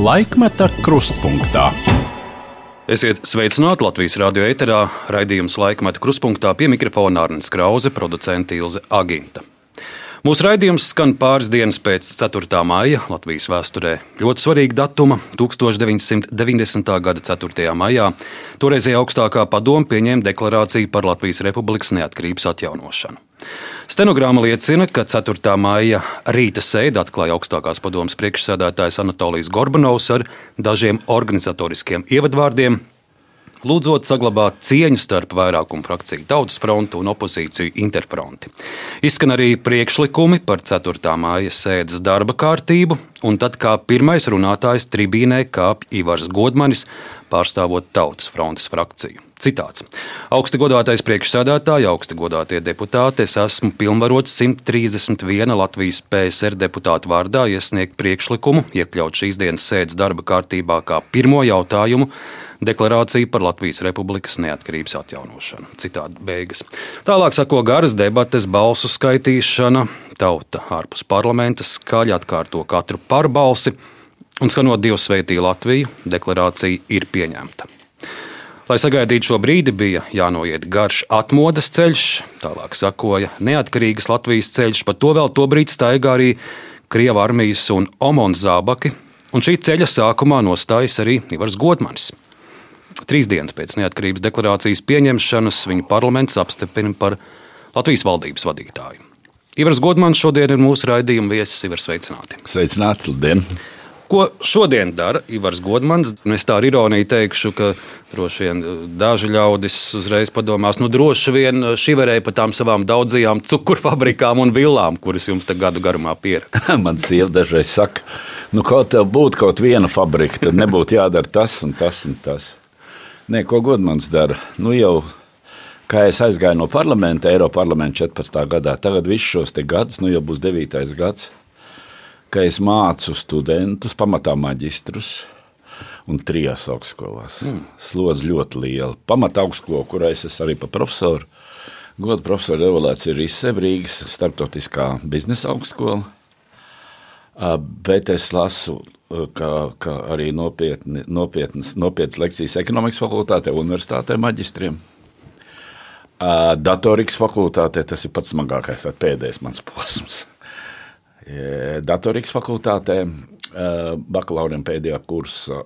Laikmeta krustpunktā. Esiet sveicināti Latvijas radio ēterā, raidījums laikmeta krustpunktā pie mikrofona Arnēs Krause, producents Ilze Aginta. Mūsu raidījums skan pāris dienas pēc 4. maija Latvijas vēsturē. Ļoti svarīga datuma - 1990. gada 4. maijā. Toreizējā augstākā padoma pieņēma deklarāciju par Latvijas Republikas neatkarības atjaunošanu. Stenogramma liecina, ka 4. maija rīta sēde atklāja augstākās padomas priekšsēdētājs Anatolijas Gorbanovs ar dažiem organizatoriskiem ievadvārdiem, lūdzot saglabāt cieņu starp vairākumu frakciju Tautas frontu un opozīciju Interfronti. Izskan arī priekšlikumi par 4. māja sēdes darba kārtību, un tad kā pirmais runātājs tribīnē kāpj Ivars Godmanis, pārstāvot Tautas frontes frakciju. Citāts. Augsti godātais priekšsēdētāji, augsti godātie deputāti, es esmu pilnvarots 131 Latvijas PSR deputātu vārdā iesniegt priekšlikumu iekļaut šīs dienas sēdes darba kārtībā kā pirmo jautājumu deklarāciju par Latvijas Republikas neatkarības atjaunošanu. Citādi beigas. Tālāk sako garas debates, balsu skaitīšana, tauta ārpus parlamenta skaļi atkārto katru pārbalsi, un skanot Dievs sveitī Latviju, deklarācija ir pieņemta. Lai sagaidītu šo brīdi, bija jānoiet garš atmodas ceļš, tālāk sakoja neatkarīgas Latvijas ceļš, pa to vēl tobrīd staigā arī Krievijas armijas un Omons zābaki, un šī ceļa sākumā nostājas arī Ivars Godmanis. Trīs dienas pēc neatkarības deklarācijas pieņemšanas viņu parlaments apstiprina par Latvijas valdības vadītāju. Ivars Godmans šodien ir mūsu raidījuma viesis. Ivars, sveicināti! Sveicināti! Labdien! Ko šodien dara Ivars Godmans? Es tā ar ironiju teikšu, ka droši vien daži ļaudis uzreiz padomās, nu droši vien šī varēja par tām savām daudzajām cukurfabrikām un villām, kuras jums te gadu garumā pieraksta. Man sieva dažreiz saka, nu kaut tev būtu kaut viena fabrika, tad nebūtu jādara tas un tas un tas. Nē, ko Godmans dara? Nu jau, kā es aizgāju no parlamenta, Eiropas parlamenta 14. gadā, tagad visus šos gadus, nu jau būs 9. gads, ka es mācu studentus, pamatā maģistrus un trijās augstskolās. Mm. Slodze ļoti liela. Pamatā augstskola, kurā es esmu arī par profesoru. Godu profesora evolūcija ir Rīgas starptautiskā biznesa augstskola. Bet es lasu kā, kā arī nopietni, nopietnas, nopietnas lekcijas ekonomikas fakultātē, universitātē, maģistriem. Datorikas fakultātē tas ir pats smagākais, pēdējais mans posms. Datorikas fakultātē bakalauriem pēdējā kursa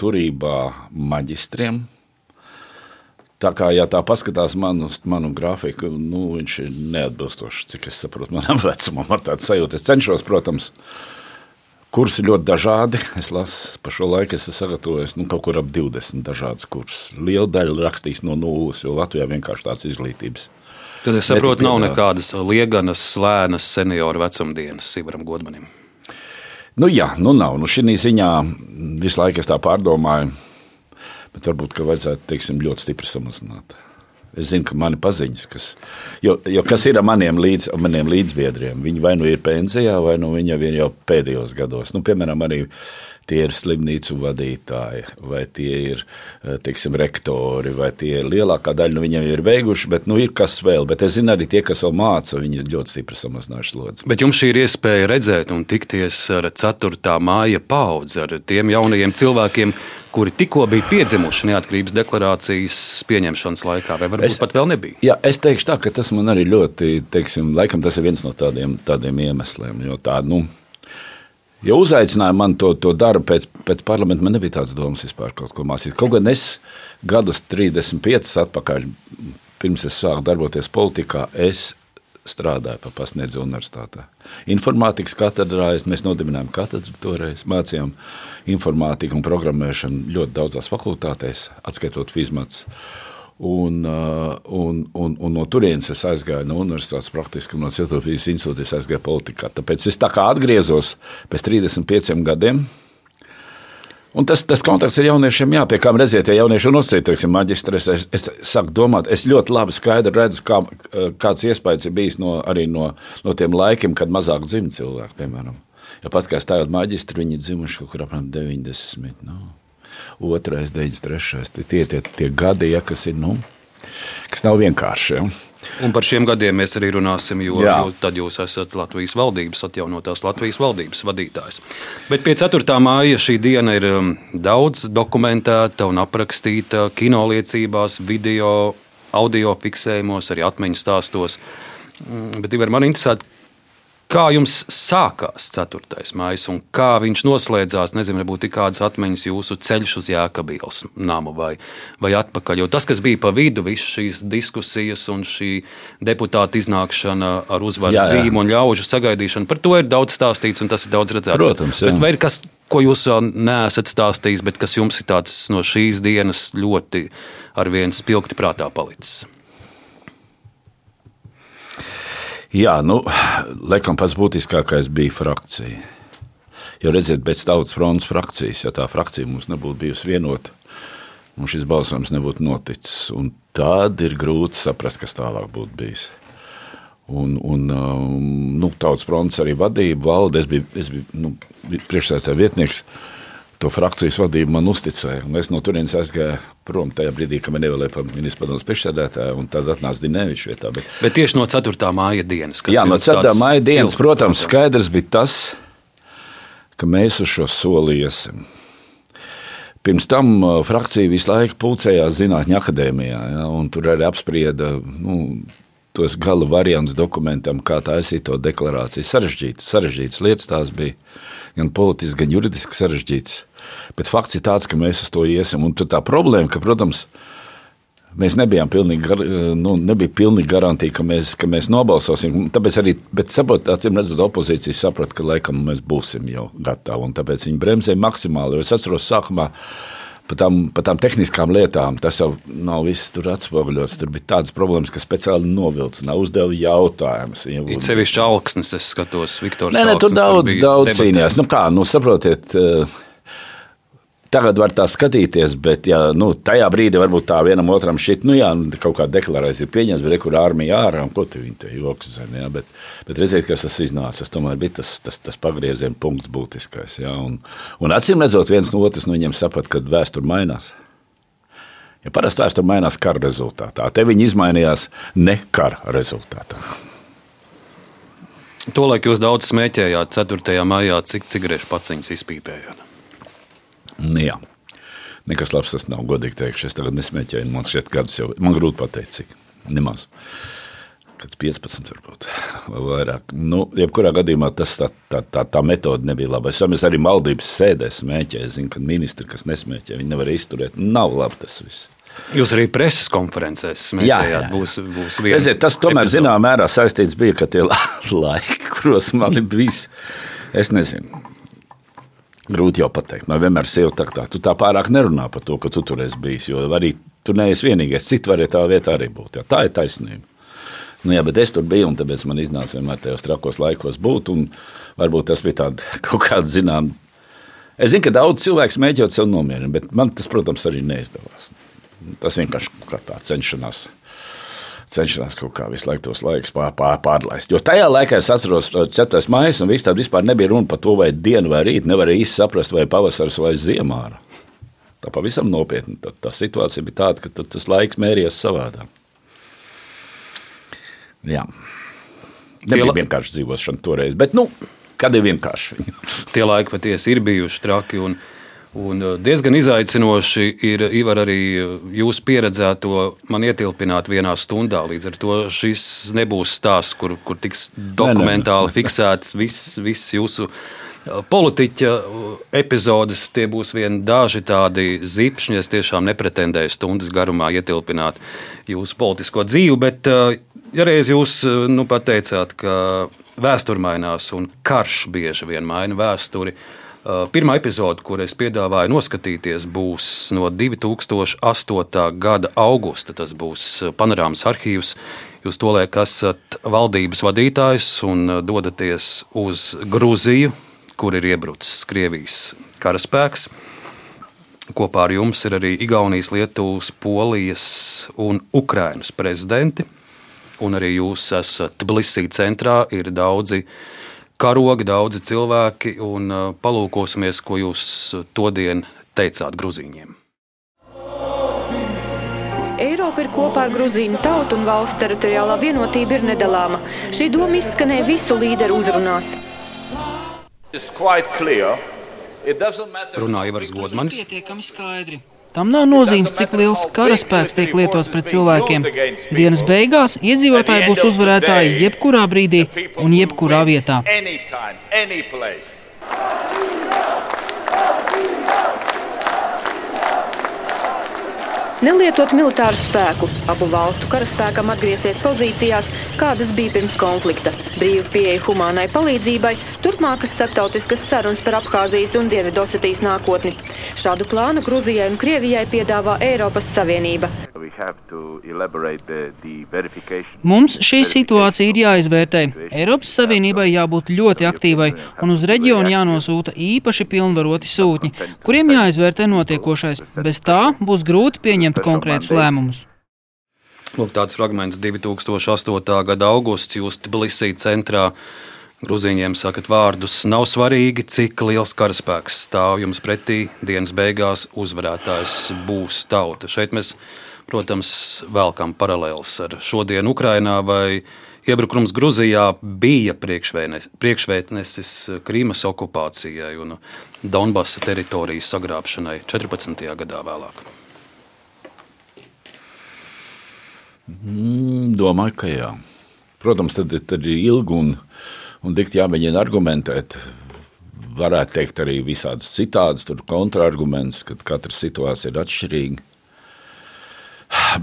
turībā maģistriem. Tā kā ja tā paskatās manu, manu grafiku, nu, viņš ir neatbilstošs, cik es saprotu, manam vecumam. Ar tādu sajūtu es cenšos, protams, uh, Kursi ļoti dažādi. Es lasu, pa šo laiku esmu sagatavojis nu, kaut kur ap 20 dažādus kursus. Liela daļa rakstīs no nulles, jo Latvijā vienkārši tāds izglītības. Tad es saprotu, nav nekādas lieganas, lēnas senioru vecumdienas Sivaram Godmanim. Nu, jā, nu nav. Nu, šī ziņā visu laiku es tā pārdomāju, bet varbūt vajadzētu teiksim, ļoti stipri samazināt. Es zinu, ka mani paziņas, kas, jo, jo kas ir maniem, līdz, maniem līdzbiedriem, viņi vai nu ir pensijā, vai nu viņi ir jau pēdējos gados. Nu, piemēram, arī tie ir slimnīcu vadītāji, vai tie ir eh, teiksim, rektori, vai tie ir lielākā daļa no nu, viņiem ir beiguši, bet nu, ir kas vēl. Bet es zinu arī tie, kas vēl māca, viņi ir ļoti stipri samazinājuši slodzi. Bet jums šī ir iespēja redzēt un tikties ar 4. māja paudzi, ar tiem jaunajiem cilvēkiem, kuri tikko bija piedzimuši neatkarības deklarācijas pieņemšanas laikā, vai varbūt es, pat vēl nebija? Jā, es teikšu tā, ka tas man arī ļoti, teiksim, laikam tas ir viens no tādiem, tādiem iemesliem, jo tā, nu, Ja uzaicināja man to, to darbu pēc, pēc parlamenta, man nebija tādas domas vispār kaut ko mācīt. Kaut gan es gadus 35 atpakaļ, pirms es sāku darboties politikā, es strādāju pa pasniedzu universitātē. Informātikas katedrā mēs nodibinājām katedru toreiz, mācījām informātiku un programmēšanu ļoti daudzās fakultātēs, atskaitot fizmats. Un, un, un, un no turienes es aizgāju no universitātes, praktiski no Cietuvijas institūta, es aizgāju politikā. Tāpēc es tā kā atgriezos pēc 35 gadiem, Un tas, tas kontakts ar jauniešiem, jā, pie kā redziet, ja jaunieši ir nosacīti, maģistrēs, es, es saku domāt, es ļoti labi skaidri redzu, kā, kāds iespējas ir bijis no, arī no, no tiem laikiem, kad mazāk dzimta cilvēki, piemēram. Ja paskatās tagad maģistri, viņi dzimuši kaut kur apmēram 90, nu, otrais, 93, tie tie, tie gadi, ja, kas ir, nu, kas nav vienkārši. Ja. Un par šiem gadiem mēs arī runāsim, jo, Jā. jo tad jūs esat Latvijas valdības, atjaunotās Latvijas valdības vadītājs. Bet pie 4. māja šī diena ir um, daudz dokumentēta un aprakstīta kinoliecībās, video, audio fiksējumos, arī atmiņu stāstos. Mm, Bet Ivar, man interesē, kā jums sākās 4. maija un kā viņš noslēdzās? Nezinu, varbūt ir kādas atmiņas jūsu ceļš uz Jēkabīlas namu vai, vai atpakaļ. Jo tas, kas bija pa vidu, visas šīs diskusijas un šī deputāta iznākšana ar uzvaru zīmu un ļaužu sagaidīšanu, par to ir daudz stāstīts un tas ir daudz redzēts. Protams, jā. Bet vai ir kas, ko jūs vēl neesat stājis, bet kas jums ir tāds no šīs dienas ļoti ar vienu spilgti prātā palicis? Jā, nu, laikam pats būtiskākais bija frakcija. Jo redziet, bez tautas fronts frakcijas, ja tā frakcija mums nebūtu bijusi vienota, mums šis balsojums nebūtu noticis. Un tad ir grūti saprast, kas tālāk būtu bijis. Un, un um, nu, tautas fronts arī vadība, valde, es biju, es biju nu, priekšsētāja vietnieks. To frakcijas vadību man uzticēja. un Es no turienes aizgāju prom tajā brīdī, kad man ievēlēja par ministru padomus priekšsēdētāju, un tad atnāca Dienēvičs vietā. Bet, Bet tieši no 4. māja dienas. kas Jā, no jums 4. tāds maija dienas, protams, skaidrs bija tas, ka mēs uz šo soli iesim. Pirms tam uh, frakcija visu laiku pulcējās Zinātņu akadēmijā, ja, un tur arī apsprieda nu, tos gala variantus dokumentam, kā taisīt to deklarāciju. Sarežģītas, sarežģītas lietas tās bija, gan politiski, gan juridiski sarežģītas. Bet fakts ir tāds, ka mēs uz to iesim. Un tur tā problēma, ka, protams, Mēs nebijām pilnīgi, gar, nu, nebija pilnīgi garantija, ka mēs, ka mēs nobalsosim. Tāpēc arī, bet saprot, acīm redzot, opozīcija saprata, ka laikam mēs būsim jau gatavi. un Tāpēc viņi bremzēja maksimāli. Jo Es atceros, sākumā par tām, par tām tehniskām lietām tas jau nav viss tur atspoguļots. Tur bija tādas problēmas, ka speciāli novilcināja, uzdeva jautājumus. Ja, It sevišķi augsnes, es skatos, Viktors. Nē, nē, tur daudz, bija daudz debatēs. cīnījās. Nu, kā, nu, saprotiet, eh, tagad var tā skatīties, bet ja, nu, tajā brīdī varbūt tā vienam otram šķiet, nu, jā, nu, kaut kā deklarācija ir pieņemta, bet kur armija ārā, un ko tu viņi te joks zina. Jā, bet, bet redziet, kas tas iznāca. Tas tomēr bija tas, tas, tas pagrieziena punkts būtiskais. Jā, un, un acīm redzot, viens no otras no viņiem saprata, ka vēsture mainās. Ja parasti vēsture mainās kara rezultātā, te viņi izmainījās ne kara rezultātā. Tolaik jūs daudz smēķējāt 4. maijā, cik cigarešu paciņas izpīpējāt. Nu, jā. Nekas labs tas nav, godīgi teikšu. Es tagad nesmēķēju, man šķiet, gadus jau. Man grūti pateikt, cik. Nemaz. Kāds 15, varbūt, vai vairāk. Nu, jebkurā gadījumā tas, tā, tā, tā, tā metode nebija laba. Es domāju, arī maldības sēdē smēķēju. Es zinu, ka ministri, kas nesmēķē, viņi nevar izturēt. Nav labi tas viss. Jūs arī preses konferencēs smēķējāt. Būs, būs viena Redziet, tas tomēr zināmā mērā saistīts bija, ka tie laiki, kuros man ir bijis, es nezinu. Grūti jau pateikt. Man vienmēr ir tā, ka tu tā pārāk nerunā par to, ka tu tur esi bijis. Jo arī tur neesi vienīgais. Citi varēja tā vietā arī būt. Jā, tā ir taisnība. Nu, jā, bet es tur biju, un tāpēc man iznāca vienmēr tajos trakos laikos būt. Varbūt tas bija tāds kaut kāds zināms. Es zinu, ka daudz cilvēku mēģinot sev nomierināti, bet man tas, protams, arī neizdevās. Tas vienkārši kā tā cenšanās. Cenšanās kaut kā visu laiku tos laikus pār, pār, pārlaist. Jo tajā laikā es atceros, 4. maija, un viss tā vispār nebija runa par to, vai dienu vai rītu. Nevarēja īsti saprast, vai pavasaris vai ziemā. Tā pavisam nopietni. Tā, tā situācija bija tāda, ka tas laiks mērījās savādāk. Jā. Nebija vienkārši dzīvošana toreiz, bet nu, kad ir vienkārši. Tie laiki patiesi ir bijuši traki. Un, un uh, diezgan izaicinoši ir Ivar, arī uh, jūsu pieredzēto man ietilpināt vienā stundā. Līdz ar to šis nebūs stāsts, kur, kur tiks dokumentāli fiksēts viss, viss jūsu uh, politiķa epizodes. Tie būs vien daži tādi zipšņi. Es tiešām nepretendēju stundas garumā ietilpināt jūsu politisko dzīvi, bet ja reiz jūs nu, pateicāt, ka vēsture mainās un karš bieži vien maina vēsturi. Uh, Pirmā epizode, kur es piedāvāju noskatīties, būs no 2008. gada augusta. Tas būs uh, panorāmas arhīvs. Jūs to liekat, esat valdības vadītājs un uh, dodaties uz Grūziju, kur ir iebrucis Krievijas karaspēks. Kopā ar jums ir arī Igaunijas, Lietuvas, Polijas un Ukrainas prezidenti. Un arī jūs esat Tbilisī centrā, ir daudzi karogi, daudzi cilvēki. Un uh, palūkosimies, ko jūs to dienu teicāt Gruzīņiem. Eiropa ir kopā ar Gruzīnu tautu un valsts teritoriālā vienotība ir nedalāma. Šī doma izskanēja visu līderu uzrunās. Runāja Ivars Godmanis. Pietiekami skaidri. Tam nav nozīmes, cik liels karaspēks tiek lietots pret cilvēkiem. Dienas beigās iedzīvotāji būs uzvarētāji jebkurā brīdī un jebkurā vietā. Nelietot militāru spēku, abu valstu karaspēkam atgriezties pozīcijās, kādas bija pirms konflikta, brīva pieeja humānai palīdzībai, turpmākas starptautiskas sarunas par Abhāzijas un Dienvidosetijas nākotni. Šādu plānu Gruzijai un Krievijai piedāvā Eiropas Savienība. Mums šī situācija ir jāizvērtē. Eiropas Savienībai jābūt ļoti aktīvai un uz reģionu jānosūta īpaši pilnvaroti sūtņi, kuriem jāizvērtē notiekošais. Bez tā būs grūti pieņemt konkrētus lēmumus. Lūk, tāds fragments 2008. gada augusts jūs Tbilisī centrā. Grūziņiem sakat vārdus, nav svarīgi, cik liels karaspēks stāv jums pretī. Dienas beigās uzvarētājs būs tauta. Šeit mēs Protams, velkam paralēlus ar šodienu Ukrainā vai iebrukums Gruzijā bija priekšvētnesis Krīmas okupācijai un Donbasa teritorijas sagrābšanai 14. gadā vēlāk. Mm, domāju, ka jā. Protams, tad, tad ir ilgi un, un dikti jāmēģina argumentēt. Varētu teikt arī visādas citādas kontrargumentus, ka katra situācija ir atšķirīga.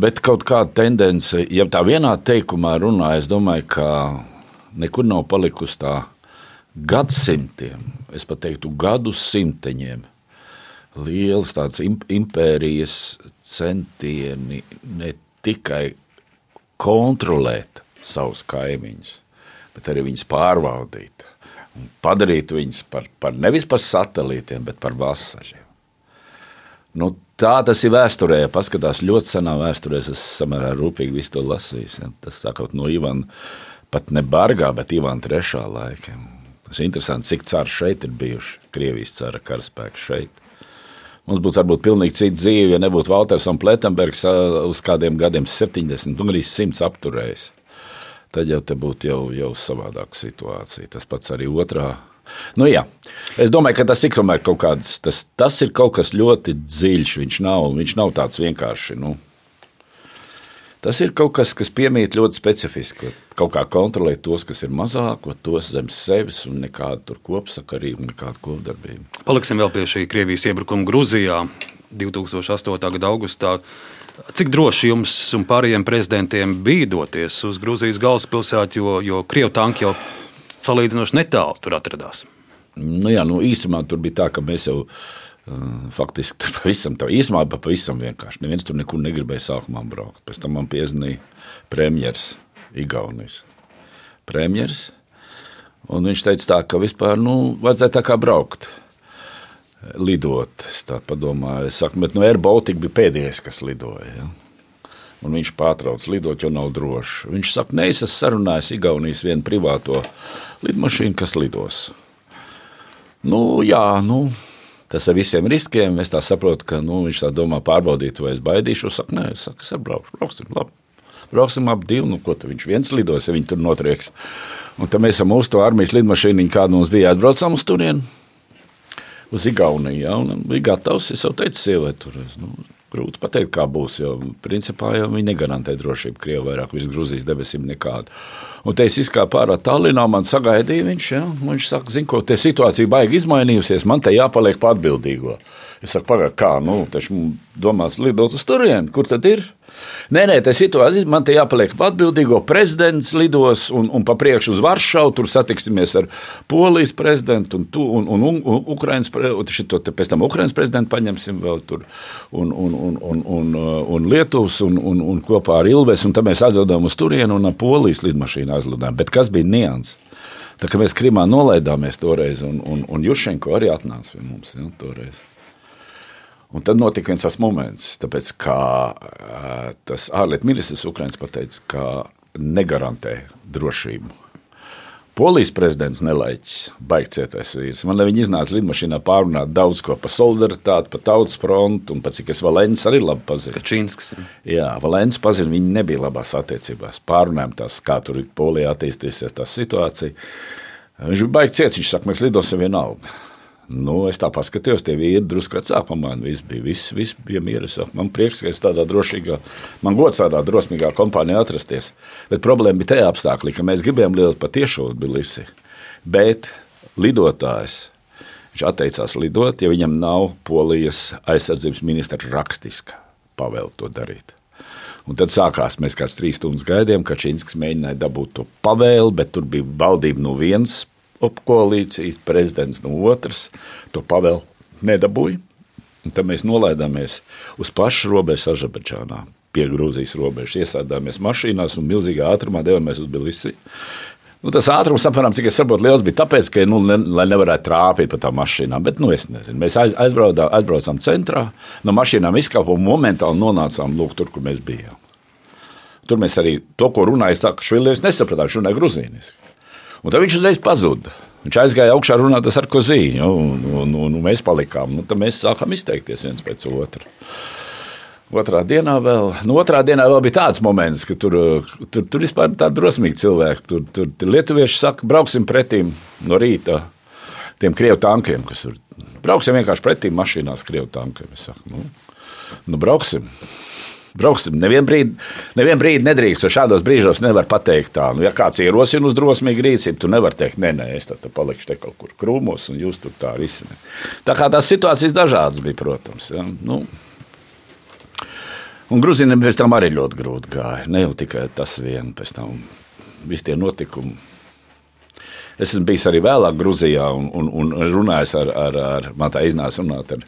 Bet kaut kāda tendence, ja tā vienā teikumā runā, es domāju, ka nekur nav palikusi tā gadsimtiem, es pat teiktu, gadu simteņiem. Lielas tādas impērijas centieni ne tikai kontrolēt savus kaimiņus, bet arī viņus pārvaldīt un padarīt viņus par, par nevis par satelītiem, bet par vasaļiem. Nu, Tā tas ir vēsturē. Paskatās ļoti senā vēsturē. Es samērā rūpīgi visu to lasījis. Ja. Tas sākot no Ivana, pat ne bargā, bet Ivana trešā laika. Tas ir interesanti, cik cari šeit ir bijuši. Krievijas cara karaspēki šeit. Mums būtu varbūt pilnīgi cita dzīve, ja nebūtu Walters un Pletenbergs uz kādiem gadiem 70 un arī 100 apturējis. Tad jau te būtu jau, jau savādāka situācija. Tas pats arī otrā Nu, jā. es domāju, ka tas ir kaut kāds, tas, tas ir kaut kas ļoti dziļš. Viņš nav, viņš nav tāds vienkārši. Nu, tas ir kaut kas, kas piemīt ļoti specifiski. Kaut kā kontrolēt tos, kas ir mazāk, tos zem sevis un nekādu kopsakarību, nekādu kopdarbību. Paliksim vēl pie šī Krievijas iebrukuma Grūzijā 2008. gada augustā. Cik droši jums un pārējiem prezidentiem bija doties uz Grūzijas galvaspilsētu, jo, jo Krievijas tanki jau salīdzinoši netālu tur atradās. Nu, jā, nu, īsumā tur bija tā, ka mēs jau uh, faktiski tur pavisam tā īsumā, pavisam vienkārši. Neviens tur nekur negribēja sākumā braukt. Pēc tam man piezīmēja premjeras Igaunijas. Premjeras. Un viņš teica, tā, ka vispār nu, vajadzēja tā kā braukt. Lidot. Es tā domāju, es saku, bet nu, Air Baltica bija pēdējais, kas lidoja. Ja? un viņš pārtrauc lidot, jo nav droši. Viņš saka, nē, es esmu sarunājis Igaunijas vienu privāto lidmašīnu, kas lidos. Nu, jā, nu, tas ar visiem riskiem. Es saprotu, ka nu, viņš tā domā pārbaudīt, vai es baidīšos. Saka, nē, es saku, es braukšu, brauksim, labi. Brauksim ap divu, nu, ko viņš viens lidos, ja viņi tur notrieks. Un tad mēs ar mūsu armijas lidmašīnu, kāda mums bija, atbraucām uz turieni. Uz Igauniju. Ja, un bija gatavs. Es jau teicu, sievai, tur nu, Grūti pateikt, kā būs, jo principā jau viņi negarantē drošību Krievijai vairāk virs Grūzijas debesīm nekādu. Un te es izkāpu ārā Tallinā, man sagaidīja viņš, ja? viņš saka, zin ko, te situācija baigi izmainījusies, man te jāpaliek pa atbildīgo. Es saku, pagaid, kā, nu, taču domās lidot uz turieni, kur tad ir? Nē, nē, tā situācija man te jāpaliek pa atbildīgo. Prezidents lidos un, un pa priekšu uz Varšavu. Tur satiksimies ar Polijas prezidentu un, tu, un, un, un, un Ukrainas prezidentu. Pēc tam Ukrainas prezidentu paņemsim vēl tur un, un, un, un, un, un Lietuvas un, un, un kopā ar Ilves. Un tad mēs aizlidojām uz turieni un ar Polijas lidmašīnu aizlidojām. Bet kas bija nians? Tā kā mēs Krimā nolaidāmies toreiz, un, un, un Jušenko arī atnāca pie mums ja, toreiz. Un tad notika viens tas moments, tāpēc, ka tas ārlietu ministrs Ukraiņš pateica, ka negarantē drošību Polijas prezidents nelaiķis, baigts cietais vīrs. Man viņi iznāca lidmašīnā pārunāt daudz ko par solidaritāti, par tautas frontu, un pats, kas Valēns arī labi pazina. Kačīnskas. Jā, Valēns pazina, viņi nebija labās attiecībās. Pārunājām tās, kā tur ir Polijā attīstīsies tā situācija. Viņš bija baigts ciets, viņš saka, mēs lidosim vienalga. Nu, es tā paskatījos, tie vīri drusku vecāki mani. Viss bija, viss, viss bija mieras. Man prieks, ka es tādā drošīgā, man gods tādā drosmīgā kompānijā atrasties. Bet problēma bija tajā apstākļā, ka mēs gribējām lidot pa tiešo uz Bilisi. Bet lidotājs viņš atteicās lidot, ja viņam nav polijas aizsardzības ministra rakstiska pavēle to darīt. Un tad sākās, mēs kāds trīs stundas gaidījām, ka Čīnskis mēģināja dabūt to pavēli, bet tur bija valdība no vienas koalīcijas, prezidents no otras. To pavēlu nedabūja. Tad mēs nolaidāmies uz pašu robežu Azerbaidžānā, pie Grūzijas robežas. Iesādāmies mašīnās un milzīgā ātrumā devāmies uz Bilisiju. Nu, tas ātrums, apmēram, cik es saprotu, liels bija tāpēc, ka, nu, ne, lai nevarētu trāpīt pa tām mašīnām. Bet, nu, es nezinu, mēs aiz, aizbraucām, aizbraucām centrā, no mašīnām izkāpām un momentāli nonācām lūk, tur, kur mēs bijām. Tur mēs arī to, ko runāja, saka, Švilieris nesapratām, viņš runāja gruzīniski. Un tad viņš uzreiz pazuda. Viņš aizgāja augšā runāt ar Kozīņu, un, un, un, un mēs palikām. Nu, tad mēs sākām izteikties viens pēc otra. Otrā dienā vēl, nu, otrā dienā vēl bija tāds moments, ka tur, tur, tur vispār bija tādi drosmīgi cilvēki. Tur, tur, tur lietuvieši saka, brauksim pretīm no rīta tiem krievu tankiem, kas tur brauksim vienkārši pretīm mašīnās krievu tankiem. Es saku, nu, nu brauksim. Brauksim. Nevienu brīdi, nevien brīdi nedrīkst. Šādos brīžos nevar pateikt, tā, nu, ja kāds ierosina uz drosmīgu rīcību, tu nevari teikt, nē, nē, es tur palikšu te kaut kur krūmos, un jūs tur tā risināt. Tā kā tās situācijas dažādas bija, protams. Ja? Nu, un Gruzīniem pēc tam arī ļoti grūti gāja. Ne jau tikai tas vien, pēc tam visi tie notikumi. Es esmu bijis arī vēlāk Grūzijā un, un, un runājis ar, ar, ar man tā iznāca runāt ar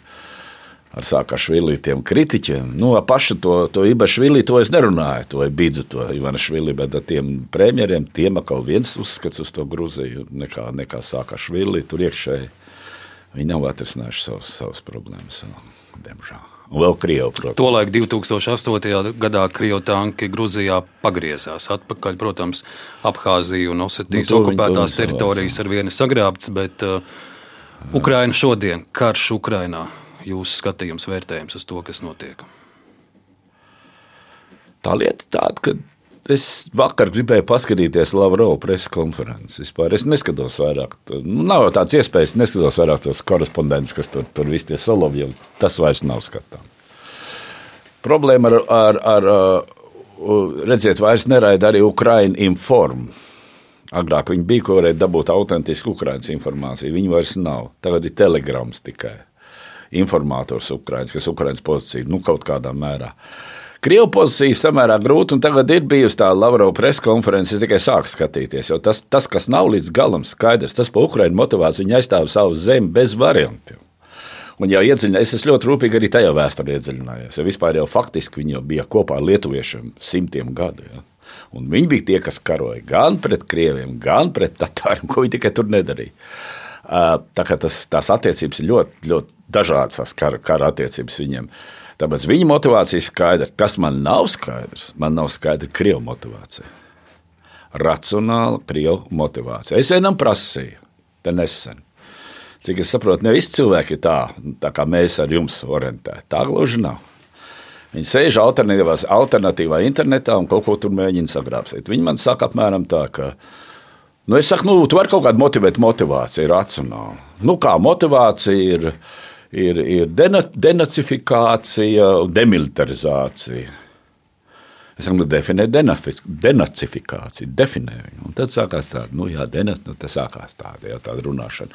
ar Sakašvili, tiem kritiķiem. Nu, pašu to, to Ibašvili, to es nerunāju, to Bidzu, to Ivanašvili, bet ar tiem premjeriem, tiem atkal viens uzskats uz to Gruziju, nekā, nekā Sakašvili tur iekšēji. Viņi nav atrisinājuši savas, savas problēmas, diemžēl. Un vēl Krievija, protams. Tolaik 2008. gadā Krievijas tanki Grūzijā pagriezās atpakaļ. Protams, Abhāzija un Osetijas nu, okupētās teritorijas ar vienu sagrābtas, bet uh, Ukraina šodien, karš Ukrainā jūsu skatījums, vērtējums uz to, kas notiek? Tā lieta tāda, ka es vakar gribēju paskatīties Lavrovu preses konferenci. Vispār. Es neskatos vairāk, nu, nav tādas iespējas, neskatos vairāk tos korespondentus, kas tur, tur visi tie solovļi, tas vairs nav skatām. Problēma ar, ar, ar redziet, vairs neraida arī Ukraina informu. Agrāk viņi bija, ko varēja dabūt autentisku Ukraiņas informāciju. Viņi vairs nav. Tagad ir telegrams tikai informators Ukraiņas, kas Ukraiņas pozīcija, nu, kaut kādā mērā. Krievu pozīcija samērā grūta, un tagad ir bijusi tā Lavrova preskonference. Es tikai sāku skatīties, jo tas, tas, kas nav līdz galam skaidrs, tas pa Ukraiņu motivāciju, viņi aizstāv savu zemi bez variantiem. Un, ja iedziļināties, es ļoti rūpīgi arī tajā vēsturē iedziļinājos. Ja vispār jau faktiski viņi jau bija kopā ar lietuviešiem simtiem gadu. Ja. Un viņi bija tie, kas karoja gan pret krieviem, gan pret tatāriem, ko viņi tikai tur nedarīja. Tā kā tas, tās attiecības ir ļoti, ļoti dažādas kara, kara attiecības viņiem. Tāpēc viņa motivācija ir skaidra. Kas man nav skaidrs, man nav skaidra krievu motivācija. Racionāla krievu motivācija. Es vienam prasīju, te nesen. Cik es saprotu, ne visi cilvēki ir tā, tā kā mēs ar jums orientēti. Tā gluži nav. Viņi sēž alternatīvā internetā un kaut ko tur mēģina sagrābstīt. Viņi man saka apmēram tā, ka nu, es saku, nu, tu vari kaut kādu motivēt, motivācija ir racionāla. Nu, kā motivācija ir ir, ir denacifikācija un demilitarizācija. Es nu, definē denacifikāciju, definē viņu. Un tad sākās tāda, nu, jā, denas, nu, tas sākās tāda, jā, tāda runāšana.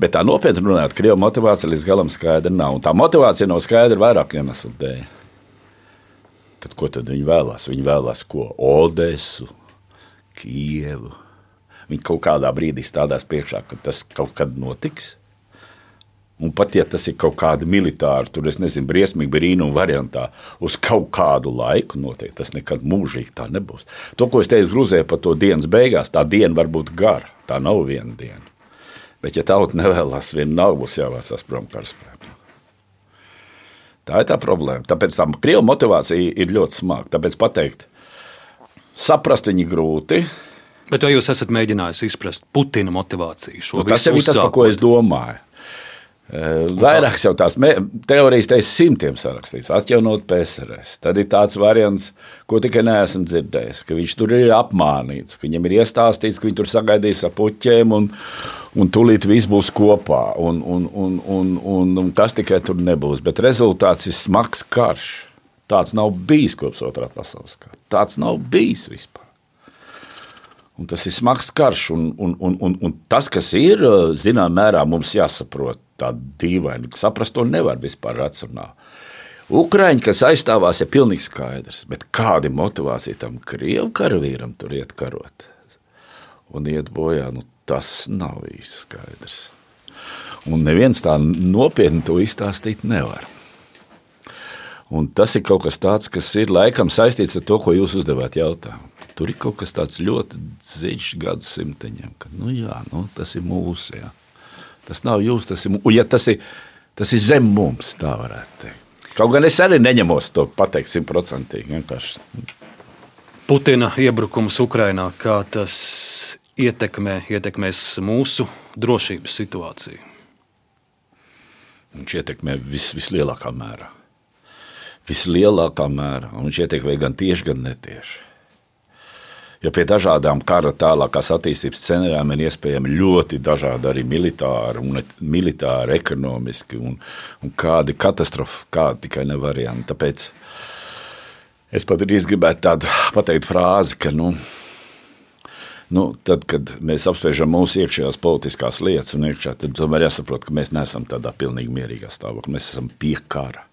Bet tā nopietni runāt, Krievija motivācija līdz galam skaidra nav. Un tā motivācija nav skaidra vairāk iemeslu dēļ. Tad ko tad viņi vēlās? Viņi vēlās ko? Odesu, Kievu. Viņi kaut kādā brīdī stādās priekšā, ka tas kaut kad notiks. Un pat ja tas ir kaut kāda militāra, tur es nezinu, briesmīgi brīnuma variantā, uz kaut kādu laiku noteikti tas nekad mūžīgi tā nebūs. To, ko es teicu Grūzijā par to dienas beigās, tā diena var būt gara. Tā nav viena diena. Bet, ja tauta nevēlas, viena nav būs jāvēsās prom karaspēkā. Tā ir tā problēma. Tāpēc tā krievu motivācija ir ļoti smaga. Tāpēc pateikt, saprast viņu grūti, Bet vai jūs esat mēģinājis izprast Putina motivāciju nu, tas jau ir tas, par ko es domāju. Vairākas jau tās teorijas, te ir simtiem sarakstīts, atjaunot PSRS. Tad ir tāds variants, ko tikai neesmu dzirdējis, ka viņš tur ir apmānīts, ka viņam ir iestāstīts, ka viņi tur sagaidīs ar puķiem un, un tūlīt viss būs kopā. Un, un, un, un, un, un tas tikai tur nebūs. Bet rezultāts ir smags karš. Tāds nav bijis kopš otrā pasaules kara. Tāds nav bijis vispār. Un tas ir smags karš, un, un, un, un, un tas, kas ir, zināmā mērā, mums jāsaprot tā dīvaini. Saprast to nevar vispār racionāli. Ukrāņi, kas aizstāvās, ir pilnīgi skaidrs, bet kāda motivācija tam krievu karavīram tur iet karot un iet bojā, nu, tas nav īsti skaidrs. Un neviens tā nopietni to izstāstīt nevar. Un tas ir kaut kas tāds, kas ir laikam saistīts ar to, ko jūs uzdevāt jautājumu. Tur ir kaut kas tāds ļoti dziļš gadsimteņiem, ka nu, jā, nu, tas ir mūsu. Jā. Tas nav jūs, tas ir, ja tas ir, tas ir zem mums, tā varētu teikt. Kaut gan es arī neņemos to pateikt simtprocentīgi. Putina iebrukums Ukrajinā, kā tas ietekmē, ietekmēs mūsu drošības situāciju? Viņš ietekmē vis, vislielākā mērā. Vislielākā mērā. Un viņš ietekmē gan tieši, gan netieši. Jo pie dažādām kara tālākās attīstības scenārijiem ir iespējami ļoti dažādi arī militāri, un militāri ekonomiski, un, un kādi katastrofi, kādi tikai ne varianti. Tāpēc es pat gribētu tādu pateikt frāzi, ka, nu, nu, tad, kad mēs apspriežam mūsu iekšējās politiskās lietas, iekšā, tad tomēr jāsaprot, ka mēs neesam tādā pilnīgi mierīgā stāvoklī. Mēs esam pie kara.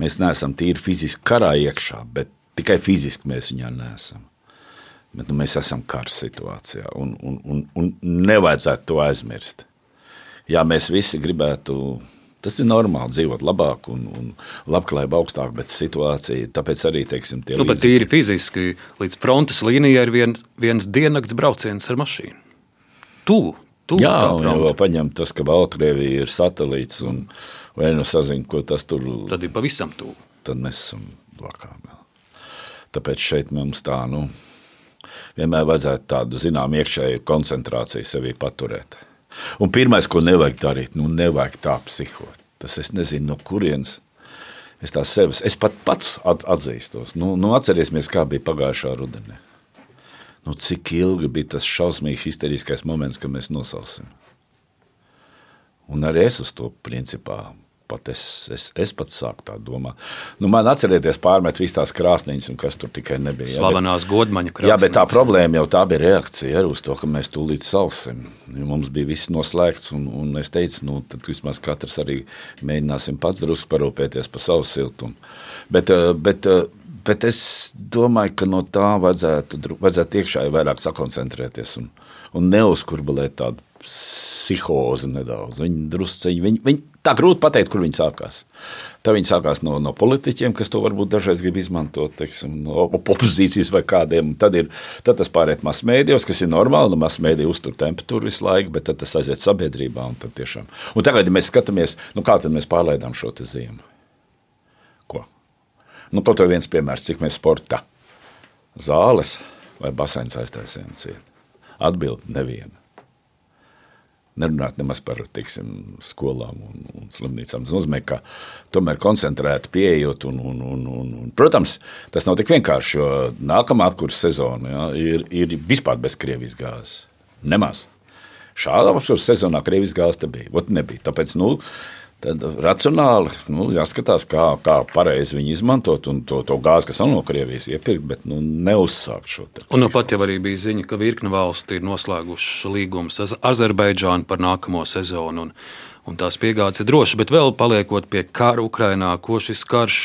Mēs neesam tīri fiziski karā iekšā, bet tikai fiziski mēs viņā neesam. Bet nu, mēs esam kara situācijā, un, un, un, un nevajadzētu to aizmirst. Jā, mēs visi gribētu, tas ir normāli dzīvot labāk un, un labklājība augstāk, bet situācija, tāpēc arī teiksim, tie nu, līdzekļi. Tīri fiziski līdz frontes līnijai ir viens, viens diennakts brauciens ar mašīnu. Tuvu. Tuvu Jā, un jau paņemt tas, ka Baltkrievija ir satelīts un vai nu sazina, ko tas tur. Tad ir pavisam tuvu. Tad mēs esam blakām. Tāpēc šeit mums tā, nu, vienmēr vajadzētu tādu zinām iekšēju koncentrāciju sevī paturēt. Un pirmais, ko nevajag darīt, nu nevajag tā psihot. Tas es nezinu, no kurienes. Es tās sevis, es pat pats atzīstos. Nu, nu atcerēsimies, kā bija pagājušā rudenī. Nu, cik ilgi bija tas šausmīgi histeriskais moments, kad mēs nosalsim. Un arī es uz to principā pat es, es, es pats sāku tā domāt. Nu, man atcerieties, pārmet visas tās krāsniņas, un kas tur tikai nebija. Slavenās godmaņa krāsniņas. Jā, bet tā problēma jau tā bija reakcija uz to, ka mēs tūlīt salsim. Mums bija viss noslēgts, un, un es teicu, nu, tad vismaz katrs arī mēģināsim pats drusku parūpēties par savu siltumu. Bet, eh, bet, eh, bet es domāju, ka no tā vajadzētu, vajadzētu iekšā vairāk sakoncentrēties un, un neuzkurbulēt tādu psihozi nedaudz. Viņi drusciņi, viņi, viņi, tā grūti pateikt, kur viņi sākās. Tā viņi sākās no, no politiķiem, kas to varbūt dažreiz grib izmantot, teiksim, no opozīcijas vai kādiem. Tad, ir, tad tas pāriet masmēdījos, kas ir normāli, no masmēdija uztur temperatūru visu laiku, bet tad tas aiziet sabiedrībā. Un, tiešām, un tagad, ja mēs skatāmies, nu, kā mēs pārlaidām šo ziemu. Ko? Nu, kaut viens piemērs, cik mēs sportā zāles vai basēns aiztaisījām ciet. Atbildi neviena. Nerunāt nemaz par tiksim, skolām un, un slimnīcām. Tas nozīmē, ka tomēr koncentrēti pieejot. Un, un, un, un, un, protams, tas nav tik vienkārši, jo nākamā apkurss sezona ja, ir, ir vispār bez Krievijas gāzes. Nemaz. Šādā apkurss sezonā Krievijas gāzes nebija. Ot, nebija. Tāpēc, nu, Tad racionāli nu, jāskatās, kā, kā pareizi viņi izmantot to, to gāzi, kas no Krievijas iepirkt, bet nu, neuzsākt šo te. Un nu pat jau arī bija ziņa, ka virkne valsti ir noslēguši līgumus ar Azerbaidžānu par nākamo sezonu. Un, un tās piegādes ir drošas, bet vēl paliekot pie kara Ukrainā, ko šis karš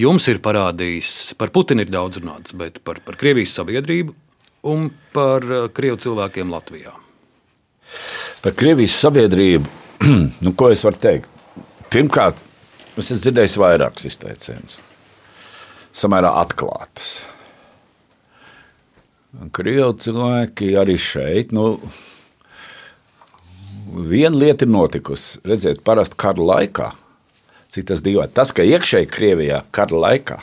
jums ir parādījis. Par Putinu ir daudz runāts, bet par, par Krievijas sabiedrību un par Krievu cilvēkiem Latvijā. Par Krievijas sabiedrību nu, ko es varu teikt? Pirmkārt, es esmu dzirdējis vairākas izteicienas, samērā atklātas. Krievu cilvēki arī šeit. Nu, viena lieta ir notikusi. Redziet, parasti kara laikā, cik tas divi. Tas, ka iekšēji Krievijā kara laikā,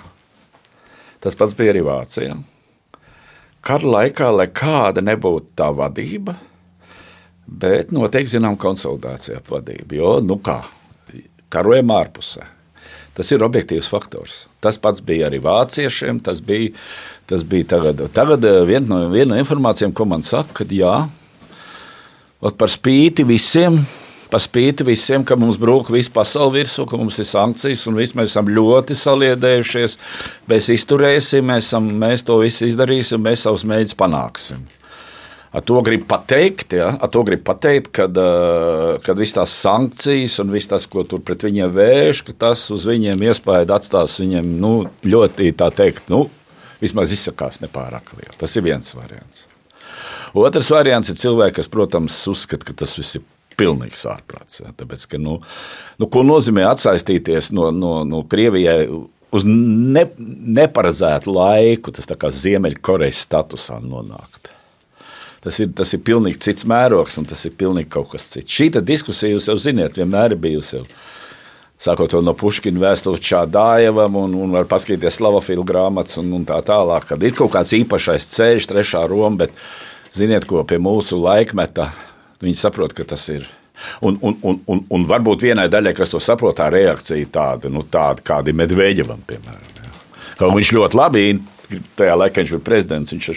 tas pats bija arī Vācijā. kara laikā, lai kāda nebūtu tā vadība, bet notiek zinām konsolidācija ap vadību. Jo, nu kā, karojam ārpusē. Tas ir objektīvs faktors. Tas pats bija arī vāciešiem. Tas bija, tas bija tagad, tagad eh, viena no, vien no informācijām, ko man saka, ka jā, par spīti visiem par spīti visiem, ka mums brūk visu pasauli virsū, ka mums ir sankcijas un viss, mēs esam ļoti saliedējušies. Mēs izturēsim, mēs, esam, mēs to visu izdarīsim, mēs savus mēģinājumus panāksim. Ar to gribu pateikt, ja, to gribu pateikt kad, kad visas tās sankcijas un viss tas, ko tur pret viņiem vērš, tas uz viņiem iespēju atstās viņiem nu, ļoti, tā teikt, nu, vismaz izsakās nepārāk liela. Tas ir viens variants. Otrs variants ir cilvēki, kas, protams, uzskata, ka tas viss ir pilnīgs ārprāts. Ja, tāpēc, ka, nu, nu, ko nozīmē atsaistīties no, no, no Krievijai uz ne, neparedzētu laiku, tas tā kā Ziemeļkorejas statusā nonākt. Tas ir, tas ir pilnīgi cits mērogs, un tas ir pilnīgi kaut kas cits. Šī diskusija, jūs jau zināt, vienmēr ir bijusi. Jau. Sākot no Puškina vēstules Čādājevam, un, un var paskatīties Slavafilu grāmatas, un, un tā tālāk, kad ir kaut kāds īpašais ceļš, trešā Roma, bet ziniet, ko pie mūsu laikmeta Viņi saprot, ka tas ir. Un, un, un, un, un varbūt vienai daļai, kas to saprot, tā reakcija tāda, nu, tāda kāda ir Medveģevam, piemēram. Kaut viņš ļoti labi, tajā laikā viņš bija prezidents, viņš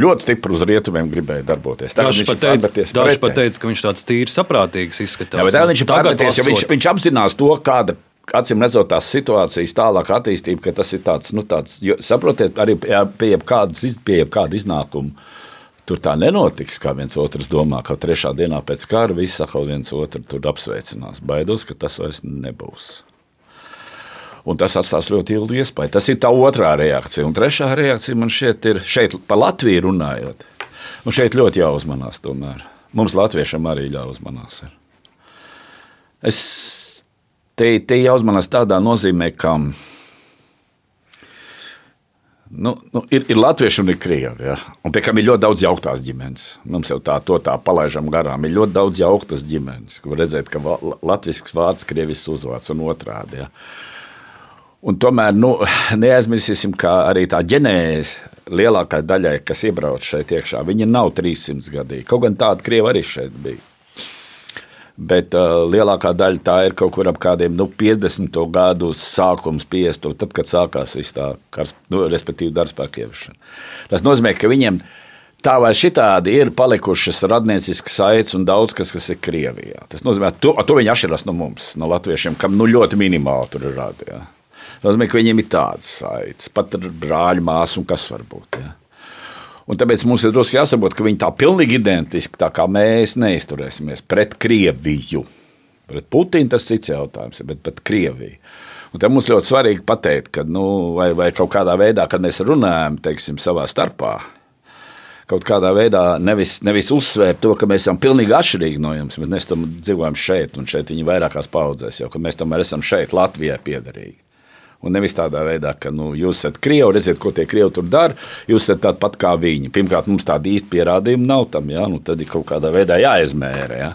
ļoti stipri uz rietumiem gribēja darboties. Tagad viņš pat teica, daži pat teica, ka viņš tāds tīri saprātīgs izskatās. Jā, bet tagad viņš ir pārmeties, jo viņš, viņš apzinās to, kāda acīm redzot, tās situācijas tālāk attīstība, ka tas ir tāds, nu, tāds jo, saprotiet, arī pie jebkādas, pie jebkāda iznākuma Tur tā nenotiks, kā viens otrs domā, ka trešā dienā pēc kara viss atkal viens otru tur apsveicinās. Baidos, ka tas vairs nebūs. Un tas atstās ļoti ilgu iespēju. Tas ir tā otrā reakcija. Un trešā reakcija man šeit ir, šeit par Latviju runājot. Un šeit ļoti jāuzmanās tomēr. Mums latviešiem arī jāuzmanās. Es te, te jāuzmanās tādā nozīmē, ka Nu, nu, ir, ir latvieši un ir krievi. Ja? Un pie kam ir ļoti daudz jauktās ģimenes. Mums jau tā, tā palaidām garām. Ir ļoti daudz jauktas ģimenes. Var redzēt, ka latviešu vārds, krievisks uzvārds un otrādi. Ja? Un tomēr nu, neaizmirsīsim, ka arī tā ģenēze lielākajai daļai, kas iebrauc šeit iekšā, viņa nav 300 gadīgi. Kaut gan tāda krieva arī šeit bija bet uh, lielākā daļa tā ir kaut kur ap kādiem nu, 50. gadu sākums, 50. tad, kad sākās viss tā, kars, nu, respektīvi, darbspēka ieviešana. Tas nozīmē, ka viņiem tā vai šitādi ir palikušas radnieciskas saites un daudz kas, kas ir Krievijā. Tas nozīmē, ka to, to viņi atšķiras no mums, no latviešiem, kam nu, ļoti minimāli tur ir rādīja. Tas nozīmē, ka viņiem ir tādas saites, pat ar brāļu māsu un kas var būt. Ja. Un tāpēc mums ir drusku jāsaprot, ka viņi tā pilnīgi identiski tā kā mēs neizturēsimies pret Krieviju. Pret Putinu tas cits jautājums, bet pret Krieviju. Un te mums ļoti svarīgi pateikt, ka, nu, vai, vai kaut kādā veidā, kad mēs runājam, teiksim, savā starpā, kaut kādā veidā nevis, nevis uzsvērt to, ka mēs esam pilnīgi atšķirīgi no jums, bet mēs tam dzīvojam šeit, un šeit viņi vairākās paudzēs, ka mēs tomēr esam šeit, Latvijai, piederīgi. Un nevis tādā veidā, ka nu, jūs esat krievi, redziet, ko tie krievi tur dara. Jūs esat tādi pat kā viņi. Pirmkārt, mums tāda īsta pierādījuma nav tam, ja? nu, tad ir kaut kādā veidā jāizmēra. Ja?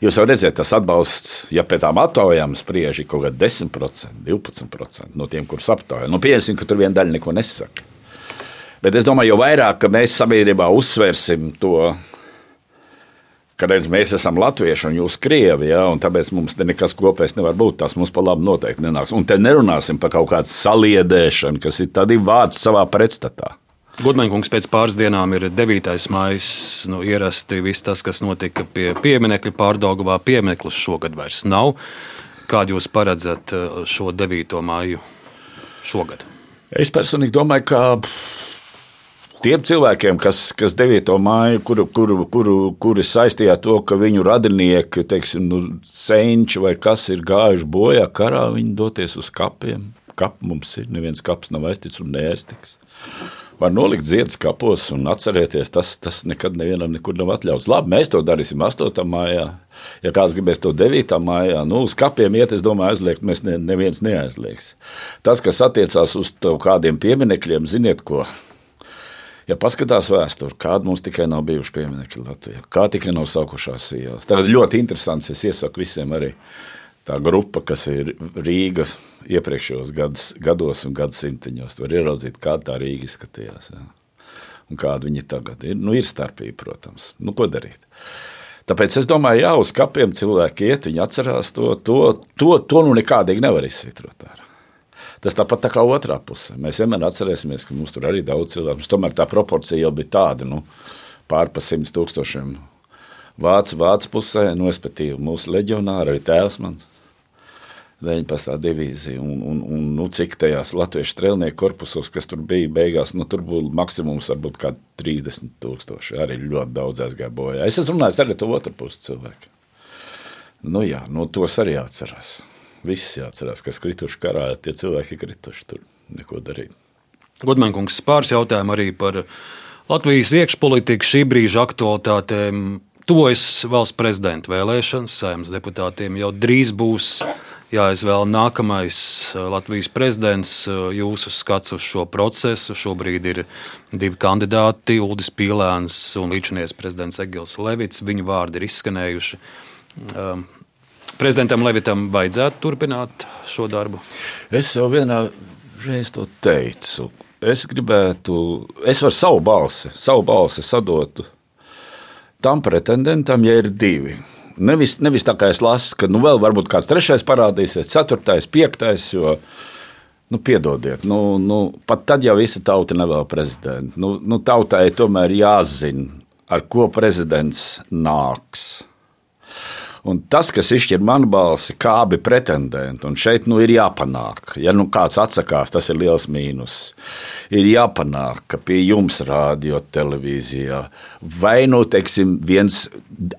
Jūs jau redzat, tas atbalsts, ja pēc tām aptaujām spriež, ir kaut kāda 10%, 12% no tiem, kurus aptaujā. Nu, pieņemsim, ka tur viena daļa neko nesaka. Bet es domāju, jo vairāk mēs sabiedrībā uzsversim to ka redz, mēs esam latvieši un jūs krievi, ja, un tāpēc mums nekas kopējs nevar būt. Tas mums pa labi noteikti nenāks. Un te nerunāsim par kaut kādu saliedēšanu, kas ir ir vārds savā pretstatā. Gudmaņkungs pēc pāris dienām ir 9. maija. Nu, ierasti viss tas, kas notika pie pieminiekļa pārdaugavā, piemineklis šogad vairs nav. Kādu jūs paredzat uh, šo 9. maiju šogad? Es personīgi domāju, ka tiem cilvēkiem, kas, kas 9. māju, kuru, kuru, kuru, kuri saistīja to, ka viņu radinieki, teiksim, nu, senči vai kas ir gājuši bojā karā, viņi doties uz kapiem. Kapi mums ir, neviens kaps nav aizticis un neaiztiks. Var nolikt ziedus kapos un atcerēties, tas, tas nekad nevienam nekur nav atļauts. Labi, mēs to darīsim 8. maijā. Ja kāds gribēs to 9. maijā, nu, uz kapiem iet, es domāju, aizliegt, mēs ne, neviens neaizliegs. Tas, kas attiecās uz kādiem pieminekļiem, ziniet ko, Ja paskatās vēsturē, kāda mums tikai nav bijuši pieminiekļi Latvijā, kā tikai nav saukušās ielas. Tagad ļoti interesants, es iesaku visiem arī tā grupa, kas ir Rīga iepriekšējos gados, gados un gadsimtiņos. Var ieraudzīt, kāda tā Rīga izskatījās. Jā. un kāda viņi tagad ir. Nu, ir starpība, protams. Nu, ko darīt? Tāpēc es domāju, jā, uz kapiem cilvēki iet, viņi atcerās to. To, to, to nu nekādīgi nevar izsvitrot. Ārā. Tas tāpat tā kā otrā pusē. Mēs vienmēr atcerēsimies, ka mums tur arī daudz cilvēku. Tomēr tā proporcija jau bija tāda, nu, pār pa simts tūkstošiem. Vācu, vācu pusē, nu, respektīvi, mūsu leģionāri, arī tēvs mans. 19. divīzija. Un, un, un nu, cik tajās latviešu strēlnieku korpusos, kas tur bija, beigās, nu, tur būtu maksimums varbūt kā 30 tūkstoši. Arī ļoti daudz aizgāja bojā. Es esmu runājis arī ar to otru pusi cilvēku. Nu jā, nu, tos arī jāatcerās. Viss jāatcerās, kas krituši karā, tie cilvēki ir krituši tur neko darīt. Godmankungs pāris jautājumu arī par Latvijas iekšpolitiku šī brīža aktualitātēm. Tuvojas valsts prezidenta vēlēšanas, saimnes deputātiem jau drīz būs jāizvēl nākamais eh, Latvijas prezidents. Eh, jūsu skats uz šo procesu šobrīd ir divi kandidāti - Uldis Pīlēns un līdzinies prezidents Egils Levits. Viņu vārdi ir izskanējuši. Prezidentam Levitam vajadzētu turpināt šo darbu? Es jau vienā reizē to teicu. Es gribētu, es varu savu balsi, savu balsi sadotu tam pretendentam, ja ir divi Nevis, nevis tā kā es lasu, ka nu, vēl varbūt kāds trešais parādīsies, ceturtais, piektais. Jo, Nu, piedodiet, nu, nu, pat tad jau visa tauta nevēl prezidentu. Nu, nu, tautai tomēr jāzina, ar ko prezidents nāks. Un tas, kas izšķir manu balsi, kā abi pretendenti, un šeit nu, ir jāpanāk. Ja nu kāds atsakās, tas ir liels mīnus. Ir jāpanāk, ka pie jums rādio televīzijā vai nu teiksim, viens,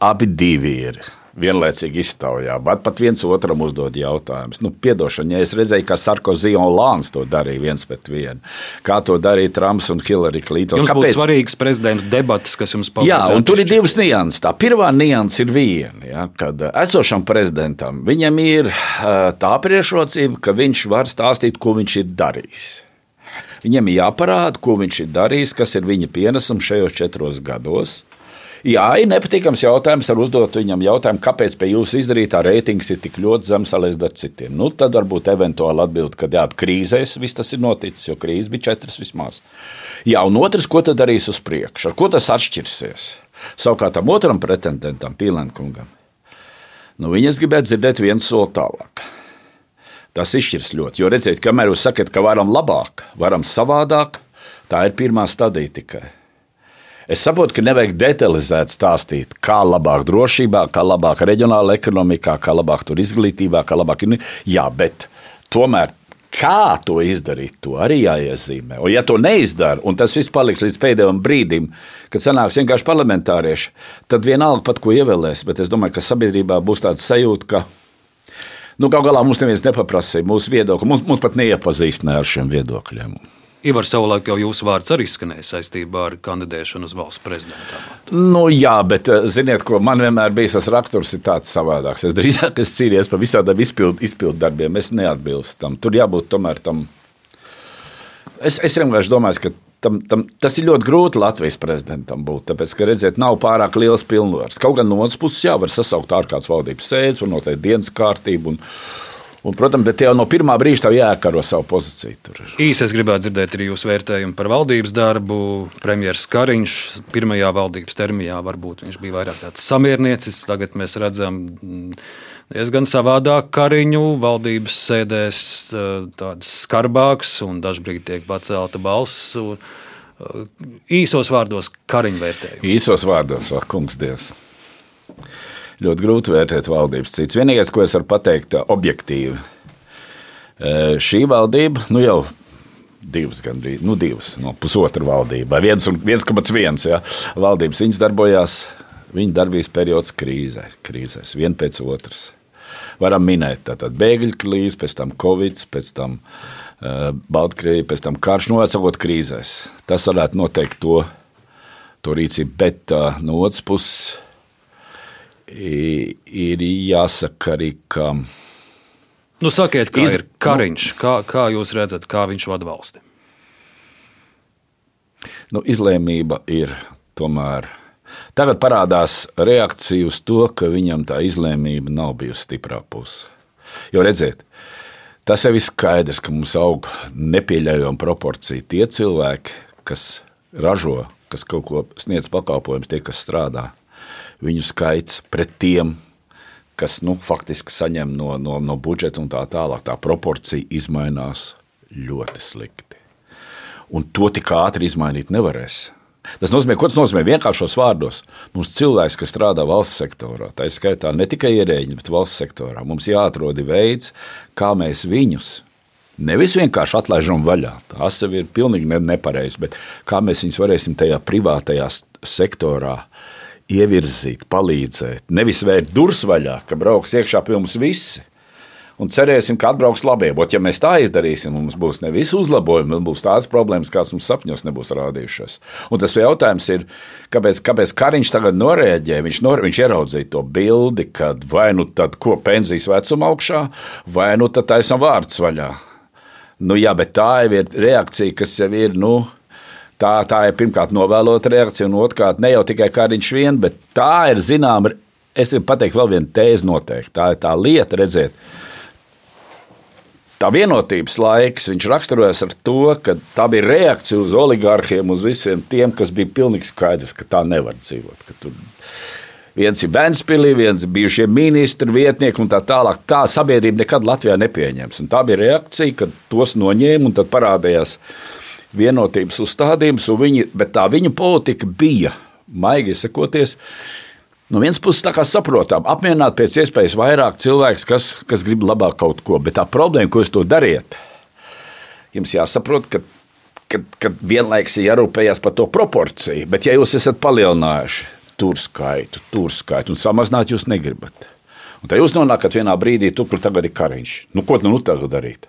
abi divi ir vienlaicīgi iztaujā, bet pat viens otram uzdod jautājumus. Nu, piedošana, ja es redzēju, kā Sarkozy un Lāns to darīja viens pret vienu, kā to darīja Trumps un Hillary Clinton. Jums Kāpēc? būs svarīgs prezidenta debatas, kas jums palīdzēs. Jā, un tur ir divas nianses. Tā pirmā nianses ir viena, ja, kad esošam prezidentam viņam ir tā priekšrocība, ka viņš var stāstīt, ko viņš ir darījis. Viņam ir jāparāda, ko viņš ir darījis, kas ir viņa pienesums šajos četros gados. Jā, ir nepatīkams jautājums. Ar uzdot viņam jautājumu, kāpēc pie jūsu izdarītā reitings ir tik ļoti zems salīdzinot ar citiem. Nu, tad varbūt eventuāli atbild, ka jā, krīzēs viss tas ir noticis, jo krīze bija četras vismaz. Jā, un otrs, ko tad darīs uz priekšu, ar ko tas atšķirsies? Savukārt tam otram pretendentam, Pīlēnkungam, nu, viņas gribētu dzirdēt vienu soli tālāk. Tas izšķirs ļoti, jo redziet, kamēr jūs sakat, ka varam labāk, varam savādāk, tā ir pirmā stadija tikai. Es saprotu, ka nevajag detalizēt stāstīt, kā labāk drošībā, kā labāk reģionāla ekonomikā, kā labāk tur izglītībā, kā labāk. Jā, bet tomēr kā to izdarīt, to arī jāiezīmē. Un, ja to neizdara, un tas viss paliks līdz pēdējiem brīdim, kad sanāks vienkārši parlamentārieši, tad vienalga pat ko ievēlēs. Bet es domāju, ka sabiedrībā būs tāds sajūta, ka nu, gal galā mums neviens nepaprasīja mūsu viedokli. Mums, mums pat neiepazīstināja ar šiem viedokļiem. Ivar, savulaik jau jūsu vārds arī skanēja saistībā ar kandidēšanu uz valsts prezidenta. Nu, jā, bet eh, ziniet, ko man vienmēr bija tas raksturs, ir tāds savādāks. Es drīzāk es cīnījos par visādiem izpildu, izpildu darbiem. Es neatbilstu tam. Tur jābūt tomēr tam. Es, es vienkārši domāju, ka tam, tam, tas ir ļoti grūti Latvijas prezidentam būt. Tāpēc, ka redziet, nav pārāk liels pilnvars. Kaut gan no otras puses, jā, var sasaukt ārkārtas valdības sēdes, var noteikt dienas kārtību. Un, Un, protams, bet jau no pirmā brīža tev jāiekaro savu pozīciju. Tur. Īsi es gribētu dzirdēt arī jūsu vērtējumu par valdības darbu. Premjerministrs Kariņš pirmajā valdības termiņā varbūt viņš bija vairāk tāds samierniecis. Tagad mēs redzam mm, diezgan savādāk Kariņu valdības sēdēs, tāds skarbāks un dažbrīd tiek pacelta balss. Īsos vārdos Kariņu vērtējumu. Īsos vārdos, vai kungs Dievs ļoti grūti vērtēt valdības cits. Vienīgais, ko es varu pateikt, objektīvi, šī valdība nu jau divas, gandrīz nu, divas, no pusotra valdība, vai 1,1 ja, valdības. Viņas darbojās, viņa darbības periods krīzē, krīzēs, viena pēc otras. Varam minēt, tātad bēgļu krīze, pēc tam Covid, pēc tam uh, Baltkrievija, pēc tam karš, nu, krīzēs. Tas varētu noteikt to, to rīcību, bet uh, no otras puses ir jāsaka arī, ka. Nu, sakiet, kā iz... ir Kariņš, kā, kā jūs redzat, kā viņš vada valsti? Nu, izlēmība ir tomēr. Tagad parādās reakcija uz to, ka viņam tā izlēmība nav bijusi stiprā pusē. Jo redziet, tas jau ir skaidrs, ka mums aug nepieļaujama proporcija tie cilvēki, kas ražo kas kaut ko sniedz pakalpojumus, tie, kas strādā, viņu skaits pret tiem, kas nu, faktiski saņem no, no, no budžeta un tā tālāk, tā proporcija izmainās ļoti slikti. Un to tik ātri izmainīt nevarēs. Tas nozīmē, ko tas nozīmē vienkāršos vārdos. Mums cilvēks, kas strādā valsts sektorā, tā ir skaitā ne tikai ierēģi, bet valsts sektorā, mums jāatrod veids, kā mēs viņus Nevis vienkārši atlaižam vaļā. Tas jau ir pilnīgi nepareizi, bet kā mēs viņus varēsim tajā privātajā sektorā ievirzīt, palīdzēt. Nevis vērt durvis vaļā, ka brauks iekšā pie mums visi. Un cerēsim, ka atbrauks labie. Bet, ja mēs tā izdarīsim, mums būs nevis uzlabojumi, mums būs tādas problēmas, kādas mums sapņos nebūs rādījušās. Un tas jautājums ir, kāpēc, kāpēc Kariņš tagad noreaģēja? Viņš, nor, viņš ieraudzīja to bildi, kad vai nu tad ko pensijas vecuma augšā, vai nu tad taisam vārds vaļā. Nu, jā, bet tā jau ir reakcija, kas jau ir. Nu, tā, tā ir pirmkārt novēlota reakcija, un otrkārt ne jau tikai kādiņš vien, bet tā ir zināma. Es gribu pateikt vēl vienu tēzi noteikti. Tā ir tā lieta, redzēt, tā vienotības laiks, viņš raksturojas ar to, ka tā bija reakcija uz oligarhiem, uz visiem tiem, kas bija pilnīgi skaidrs, ka tā nevar dzīvot. Viens ir Vēnspīlī, viens ir bijušie ministri, vietnieki un tā tālāk. Tā sabiedrība nekad Latvijā nepieņems. Un tā bija reakcija, kad tos noņēma un tad parādījās vienotības uzstādījums, viņi, bet tā viņu politika bija, maigi sakoties, no vienas puses tā kā saprotam, apmierināt pēc iespējas vairāk cilvēks, kas, kas grib labāk kaut ko, bet tā problēma, ko jūs to dariet, jums jāsaprot, ka kad, kad vienlaikus ir jārūpējas par to proporciju. Bet, ja jūs esat palielinājuši tur skaitu, tur skaitu, un samazināt jūs negribat. Un tad jūs nonākat vienā brīdī, tur, kur tagad ir kariņš. Nu, ko nu tagad darīt?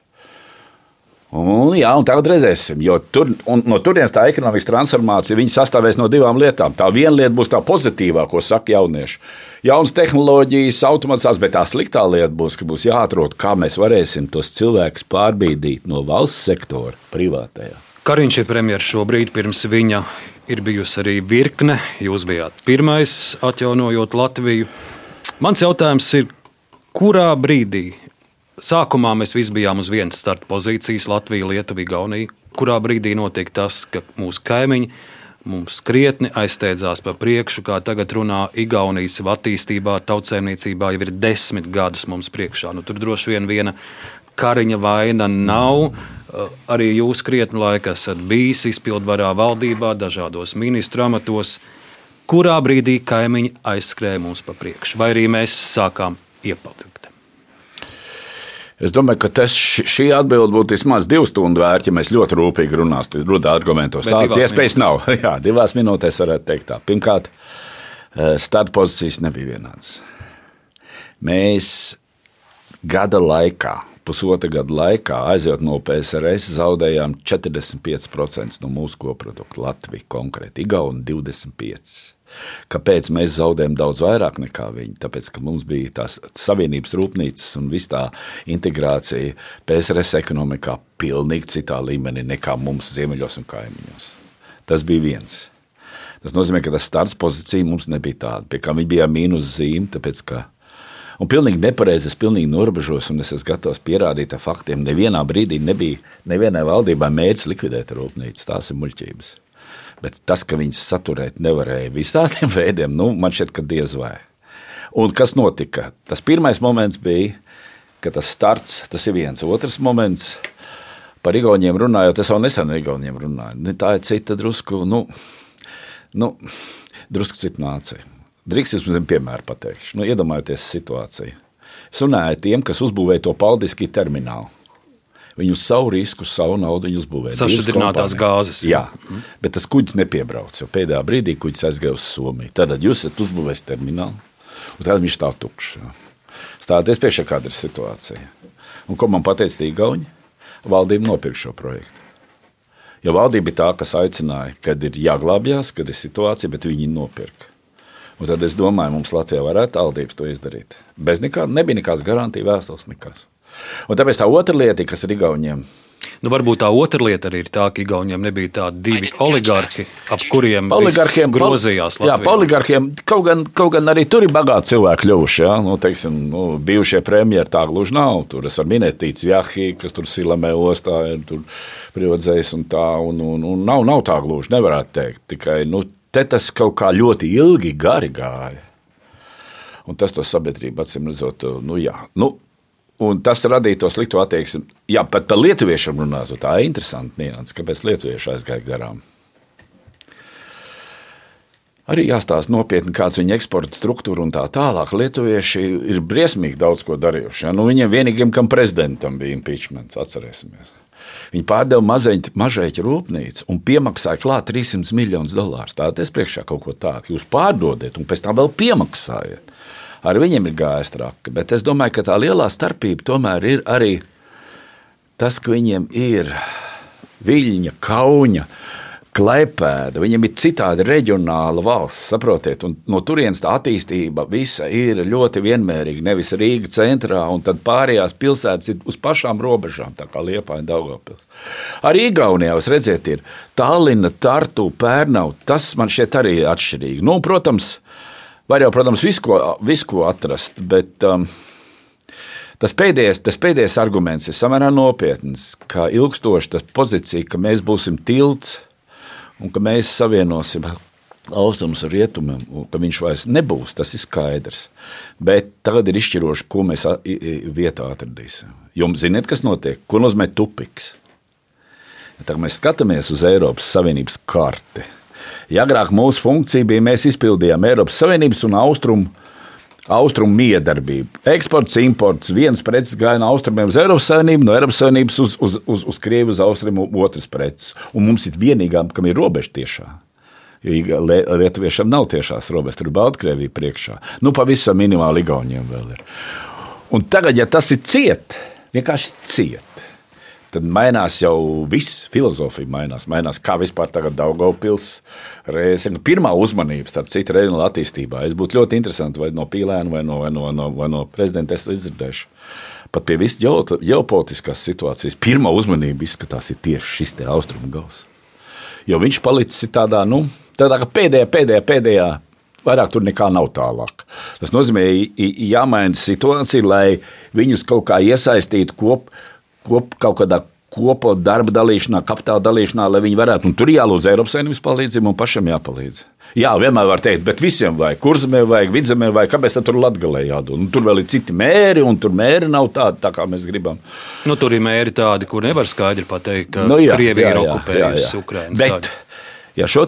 Un, jā, un tagad redzēsim, jo tur, no turienes tā ekonomikas transformācija sastāvēs no divām lietām. Tā viena lieta būs tā pozitīvā, ko saka jaunieši. Jaunas tehnoloģijas, automatizācijas, bet tā sliktā lieta būs, ka būs jāatrod, kā mēs varēsim tos cilvēkus pārbīdīt no valsts sektora privātajā. Kariņš ir premjerministrs šobrīd, pirms viņa ir bijusi arī virkne. Jūs bijāt pirmais, atjaunojot Latviju. Mans jautājums ir, kurā brīdī? Sākumā mēs visi bijām uz vienas starta pozīcijas, Latvija, Lietuva, Igaunija. Kurā brīdī notiek tas, ka mūsu kaimiņi mums krietni aizsteidzās pa priekšu, kā tagad runā Igaunijas attīstībā, tautsēmniecībā jau ir desmit gadus mums priekšā. Nu, tur droši vien viena Kariņa vaina nav. Eh, arī jūs krietni laika esat bijis izpildvarā valdībā, dažādos ministru amatos. Kurā brīdī kaimiņi aizskrēja mums pa priekšu, vai arī mēs sākām iepalikt? Es domāju, ka tas, šī atbilde būtu vismaz divu stundu vērta, ja mēs ļoti rūpīgi runāsim, runāsim argumentos. Tādas iespējas nav. Jā, divās minūtēs varētu teikt tā. Pirmkārt, eh, starta pozīcijas nebija vienādas. Mēs gada laikā pusotra gada laikā, aizjot no PSRS, zaudējām 45% no mūsu koprodukta. Latvija konkrēti, Igauni 25%. Kāpēc mēs zaudējam daudz vairāk nekā viņi? Tāpēc, ka mums bija tās savienības rūpnīcas un viss tā integrācija PSRS ekonomikā pilnīgi citā līmenī nekā mums ziemeļos un kaimiņos. Tas bija viens. Tas nozīmē, ka tas starts pozīcija mums nebija tāda, pie kā viņi bija mīnus zīme, tāpēc, ka Un pilnīgi nepareizi es pilnīgi norobežos, un es esmu gatavs pierādīt ar faktiem. Nevienā brīdī nebija nevienai valdībai mērķis likvidēt rūpnīcas. Tās ir muļķības. Bet tas, ka viņas saturēt nevarēja visādiem veidiem, nu, man šķiet, ka diez vai. Un kas notika? Tas pirmais moments bija, ka tas starts, tas ir viens. Otrs moments, par Igauniem runājot, es jau nesen ar Igauniem runāju. Tā ir cita drusku, nu, nu drusku cita nācija. Drīkst jums piemēru pateikšu. Nu, iedomājieties situāciju. Es runāju tiem, kas uzbūvēja to paldiski terminālu. Viņi uz savu risku, savu naudu uzbūvēja. Sašķidrinātās gāzes. Jā, mm. bet tas kuģis nepiebrauc. Jo pēdējā brīdī kuģis aizgāja uz Somiju. Tad jūs esat uzbūvējis terminālu, un tad viņš stāv tukšs. Stāties priekšā, kāda ir situācija. Un ko man pateica Igauni? Valdība nopirka šo projektu. Jo valdība bija tā, kas aicināja, kad ir jāglābjas, kad ir situācija, bet viņi nopirka. Un tad es domāju, mums Latvijā varētu valdības to izdarīt. Bez nekā, nebija nekādas garantijas vēstules, nekas. Un tāpēc tā otra lieta, kas ir Igauniem, Nu, varbūt tā otra lieta arī ir tā, ka Igauniem nebija tādi divi oligarhi, ap kuriem oligarkiem grozījās. Latvijā. Jā, pa oligarkiem kaut gan, kaut gan arī tur ir bagāti cilvēki kļuvuši. Ja? Nu, teiksim, nu, bijušie premjeri tā gluži nav. Tur es varu minēt Tīts Vjahī, kas tur Silamē ostā ir privatizējis un tā. Un, un, un nav, nav tā gluži, nevarētu teikt. Tikai nu, te tas kaut kā ļoti ilgi gari gāja. Un tas to sabiedrību acīm redzot, nu jā. Nu, Un tas radīja to sliktu attieksmi. Jā, pat par lietuviešiem runājot, tā ir interesanta nianses, kāpēc lietuvieši aizgāja garām. Arī jāstāsta nopietni, kāds ir viņa eksporta struktūra un tā tālāk. Lietuvieši ir briesmīgi daudz ko darījuši. Ja? Nu, viņiem vienīgajam, kam prezidentam bija impeachments, atcerēsimies. Viņi pārdeva mažēķu rūpnīcu un piemaksāja klāt 300 miljonus dolārus. Tātad es priekšā kaut ko tādu. Jūs pārdodat un pēc tam vēl piemaksājat ar viņiem ir gājis traki. Bet es domāju, ka tā lielā starpība tomēr ir arī tas, ka viņiem ir viļņa, kauņa. Klaipēda, viņam ir citādi reģionāla valsts, saprotiet, un no turienes tā attīstība visa ir ļoti vienmērīga. Nevis Rīga centrā, un tad pārējās pilsētas ir uz pašām robežām, tā kā Liepaņa Daugavpils. Arī Igaunijā, jūs redzat, ir Tallina, Tartu, Pērnau, tas man šķiet arī atšķirīgi. Nu, protams, Var jau, protams, visu ko, visu ko atrast, bet um, tas, pēdējais, tas pēdējais arguments ir samērā nopietns, kā ilgstoši tas pozīcija, ka mēs būsim tilts un ka mēs savienosim austrumus ar rietumiem, ka viņš vairs nebūs, tas ir skaidrs. Bet tagad ir izšķiroši, ko mēs vietā atradīsim. Jums zināt, kas notiek? Ko nozīmē tupiks? Tagad mēs skatāmies uz Eiropas Savienības karti. Ja agrāk mūsu funkcija bija, mēs izpildījām Eiropas Savienības un Austrumu austrumu miedarbību. Eksports, imports, viens preces gāja no austrumiem uz Eiropas Savienību, no Eiropas Savienības uz, uz, uz, uz Krieviju, uz austrumu otrs preces. Un mums ir vienīgā, kam ir robeža tiešā. Lietuviešiem nav tiešās robežas, tur ir Baltkrievija priekšā. Nu, pavisam minimāli Igauniem vēl ir. Un tagad, ja tas ir ciet, vienkārši ciet tad mainās jau viss, filozofija mainās. Mainās kā vispār tagad Daugopils reizē. Nu, pirmā uzmanība, starp citu, reģionāla attīstībā. Es būtu ļoti interesanti, vai no pīlēna vai no, vai no, no, vai no prezidenta es izdzirdēšu. Pat pie visas ģeopolitiskās situācijas pirmā uzmanība izskatās tieši šis austrumu gals. Jo viņš palicis tādā, nu, tādā pēdējā, pēdējā, pēdējā vairāk tur nekā nav tālāk. Tas nozīmē, jāmaina situācija, lai viņus kaut kā iesaistītu kopā kop, kaut kādā kopā darba dalīšanā, kapitāla dalīšanā, lai viņi varētu, un tur jālūdz Eiropas Savienības palīdzību un pašam jāpalīdz. Jā, vienmēr var teikt, bet visiem vajag, kurzemē vajag, vidzemē vajag, kāpēc tur latgalē jādod? Un tur vēl ir citi mēri, un tur mēri nav tādi, tā kā mēs gribam. Nu, tur ir mēri tādi, kur nevar skaidri pateikt, ka nu, jā, Krievija ir okupējusi Ukraiņu. Bet, tādi. Ja šo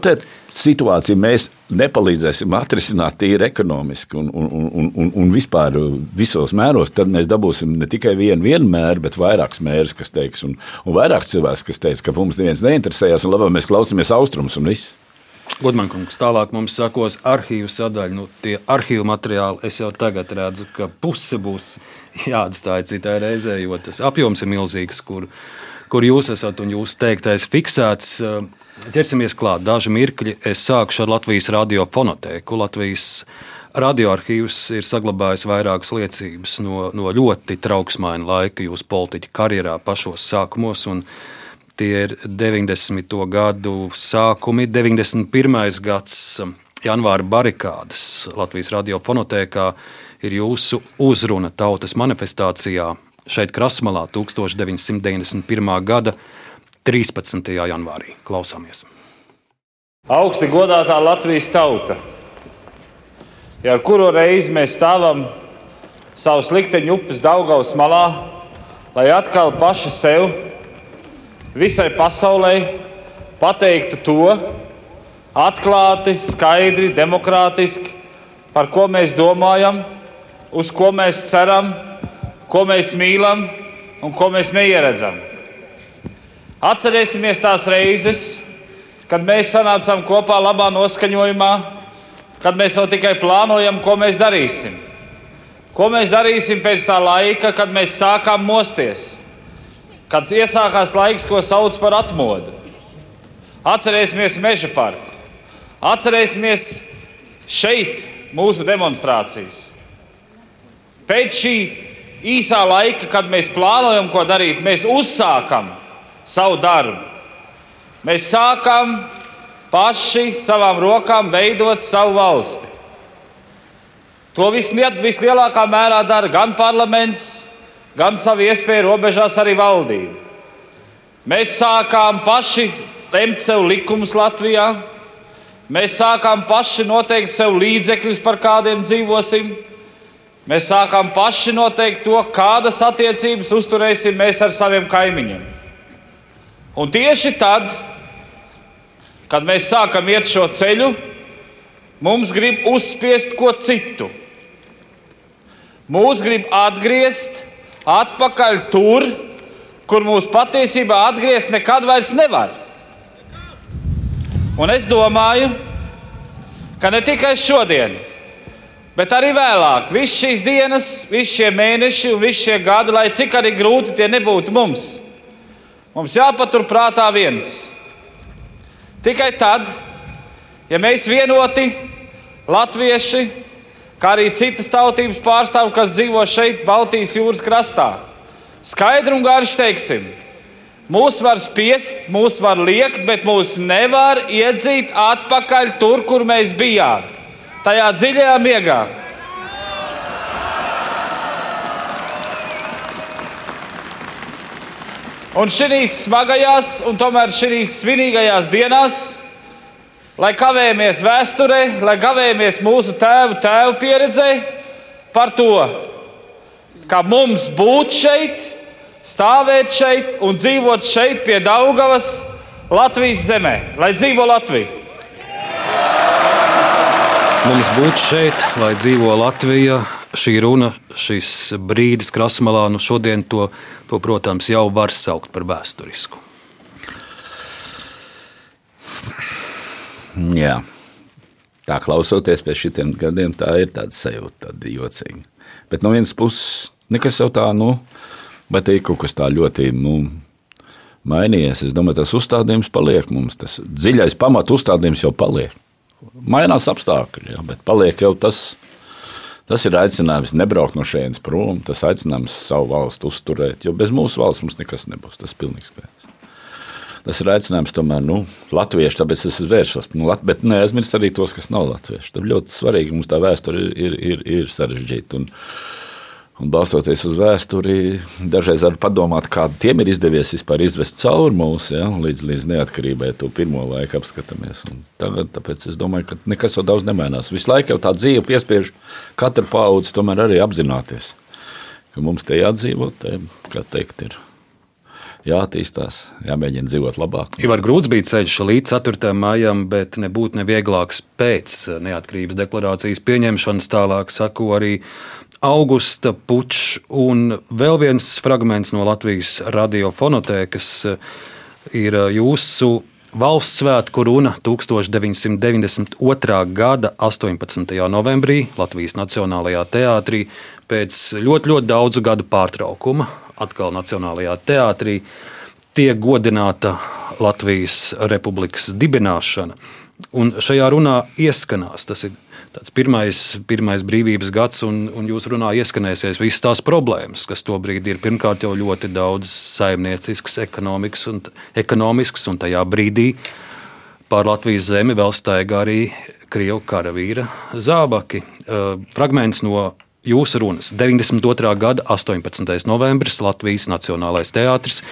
situāciju mēs nepalīdzēsim atrisināt tīri ekonomiski un, un, un, un, un vispār visos mēros, tad mēs dabūsim ne tikai vienu, vienu mēru, bet vairākus mērus, kas teiks, un, un vairākus cilvēkus, kas teiks, ka mums neviens neinteresējas, un labāk mēs klausāmies austrumus un viss. Godmankungs, tālāk mums sakos arhīvu sadaļa. Nu, tie arhīvu materiāli es jau tagad redzu, ka puse būs jāatstāj citai reizē, jo tas apjoms ir milzīgs, kur, kur jūs esat un jūs teiktais fiksēts. Ķersimies klāt. Daži mirkļi es sākšu ar Latvijas radiofonotēku. Latvijas radioarkīvs ir saglabājis vairākas liecības no, no ļoti trauksmaina laika jūsu politiķa karjerā pašos sākumos. Tie ir 90. gadu sākumi, 91. gads, janvāra barikādas Latvijas radiofonotēkā ir jūsu uzruna tautas manifestācijā šeit Krasmalā 1991. gada 13. janvārī. Klausāmies! Augsti godātā Latvijas tauta, ja ar kuru reizi mēs stāvam savus likteņu upes Daugaus malā, lai atkal paši sev, visai pasaulē pateiktu to atklāti, skaidri, demokrātiski, par ko mēs domājam, uz ko mēs ceram, ko mēs mīlam un ko mēs neieredzam. Atcerēsimies tās reizes, kad mēs sanācām kopā labā noskaņojumā, kad mēs vēl tikai plānojam, ko mēs darīsim. Ko mēs darīsim pēc tā laika, kad mēs sākām mosties, kad iesākās laiks, ko sauc par atmodu. Atcerēsimies meža parku, atcerēsimies šeit mūsu demonstrācijas. Pēc šī īsā laika, kad mēs plānojam, ko darīt, mēs uzsākam savu darbu. Mēs sākam paši savām rokām veidot savu valsti. To vislielākā mērā dara gan parlaments, gan savu iespēju robežās arī valdība. Mēs sākām paši lemt sev likumus Latvijā, mēs sākām paši noteikt sev līdzekļus, par kādiem dzīvosim. Mēs sākām paši noteikt to, kādas attiecības uzturēsim mēs ar saviem kaimiņiem. Un tieši tad, kad mēs sākam iet šo ceļu, mums grib uzspiest ko citu. Mūs grib atgriezt atpakaļ tur, kur mūs patiesībā atgriezt nekad vairs nevar. Un es domāju, ka ne tikai šodien, bet arī vēlāk, visas šīs dienas, visi šie mēneši un visi šie gadi, lai cik arī grūti tie nebūtu mums, mums jāpaturprātā viens. Tikai tad, ja mēs vienoti, latvieši, kā arī citas tautības pārstāvji, kas dzīvo šeit, Baltijas jūras krastā, skaidri un garš teiksim, Mūs var spiest, mūs var liekt, bet mūs nevar iedzīt atpakaļ tur, kur mēs bijām. Tajā dziļajā miegā. Un šīs smagajās, un tomēr šīs svinīgajās dienās, lai kavējamies vēsturē, lai kavējamies mūsu tēvu, tēvu pieredzē par to, ka mums būt šeit stāvēt šeit un dzīvot šeit pie Daugavas, Latvijas zemē, lai dzīvo Latvija. Mums būt šeit, lai dzīvo Latvija. Šī runa, šis brīdis krasmalā, nu šodien to, to, protams, jau var saukt par vēsturisku. Jā. Tā klausoties pēc šiem gadiem, tā ir tāda sajūta, tāda jocīga. Bet no vienas puses, nekas jau tā, nu, bet ir kaut kas tā ļoti nu, mainījies. Es domāju, tas uzstādījums paliek mums. Tas dziļais pamatu uzstādījums jau paliek. Mainās apstākļi, jā, bet paliek jau tas. Tas ir aicinājums nebraukt no šejienes prom, tas aicinājums savu valstu uzturēt, jo bez mūsu valsts mums nekas nebūs. Tas ir pilnīgi skaidrs. Tas ir aicinājums tomēr nu, latviešu, tāpēc es vēršos. Nu, bet neaizmirst arī tos, kas nav latvieši. Tas ļoti svarīgi. Mums tā vēsture ir, ir, ir, ir sarežģīta. Un, balstoties uz vēsturi, dažreiz var padomāt, kā tiem ir izdevies vispār izvest cauri mūsu ja, līdz, līdz neatkarībai, to pirmo laiku apskatāmies. Un tagad, tāpēc es domāju, ka nekas jau daudz nemainās. Visu laiku jau tā dzīve piespiež katru paudzi tomēr arī apzināties, ka mums te jādzīvot, te, kā teikt, ir jāattīstās, jāmēģina dzīvot labāk. Ir grūts bija ceļš līdz 4. maijam, bet nebūtu nevieglāks pēc neatkarības deklarācijas pieņemšanas. Tālāk saku arī augusta pučs un vēl viens fragments no Latvijas radiofonotēkas eh, ir eh, jūsu valsts svētku runa 1992. gada 18. novembrī Latvijas Nacionālajā teātrī pēc ļoti, ļoti daudzu gadu pārtraukuma. Atkal Nacionālajā teātrī tiek godināta Latvijas Republikas dibināšana. Un šajā runā ieskanās, tas ir tāds pirmais, pirmais brīvības gads, un, un jūs runā ieskanēsies visas tās problēmas, kas tobrīd ir. Pirmkārt, jau ļoti daudz saimniecisks, ekonomisks un, ekonomisks, un tajā brīdī pār Latvijas zemi vēl staigā arī Krievu karavīra zābaki. Fragments no jūsu runas 92. gada 18. novembris Latvijas Nacionālais teātris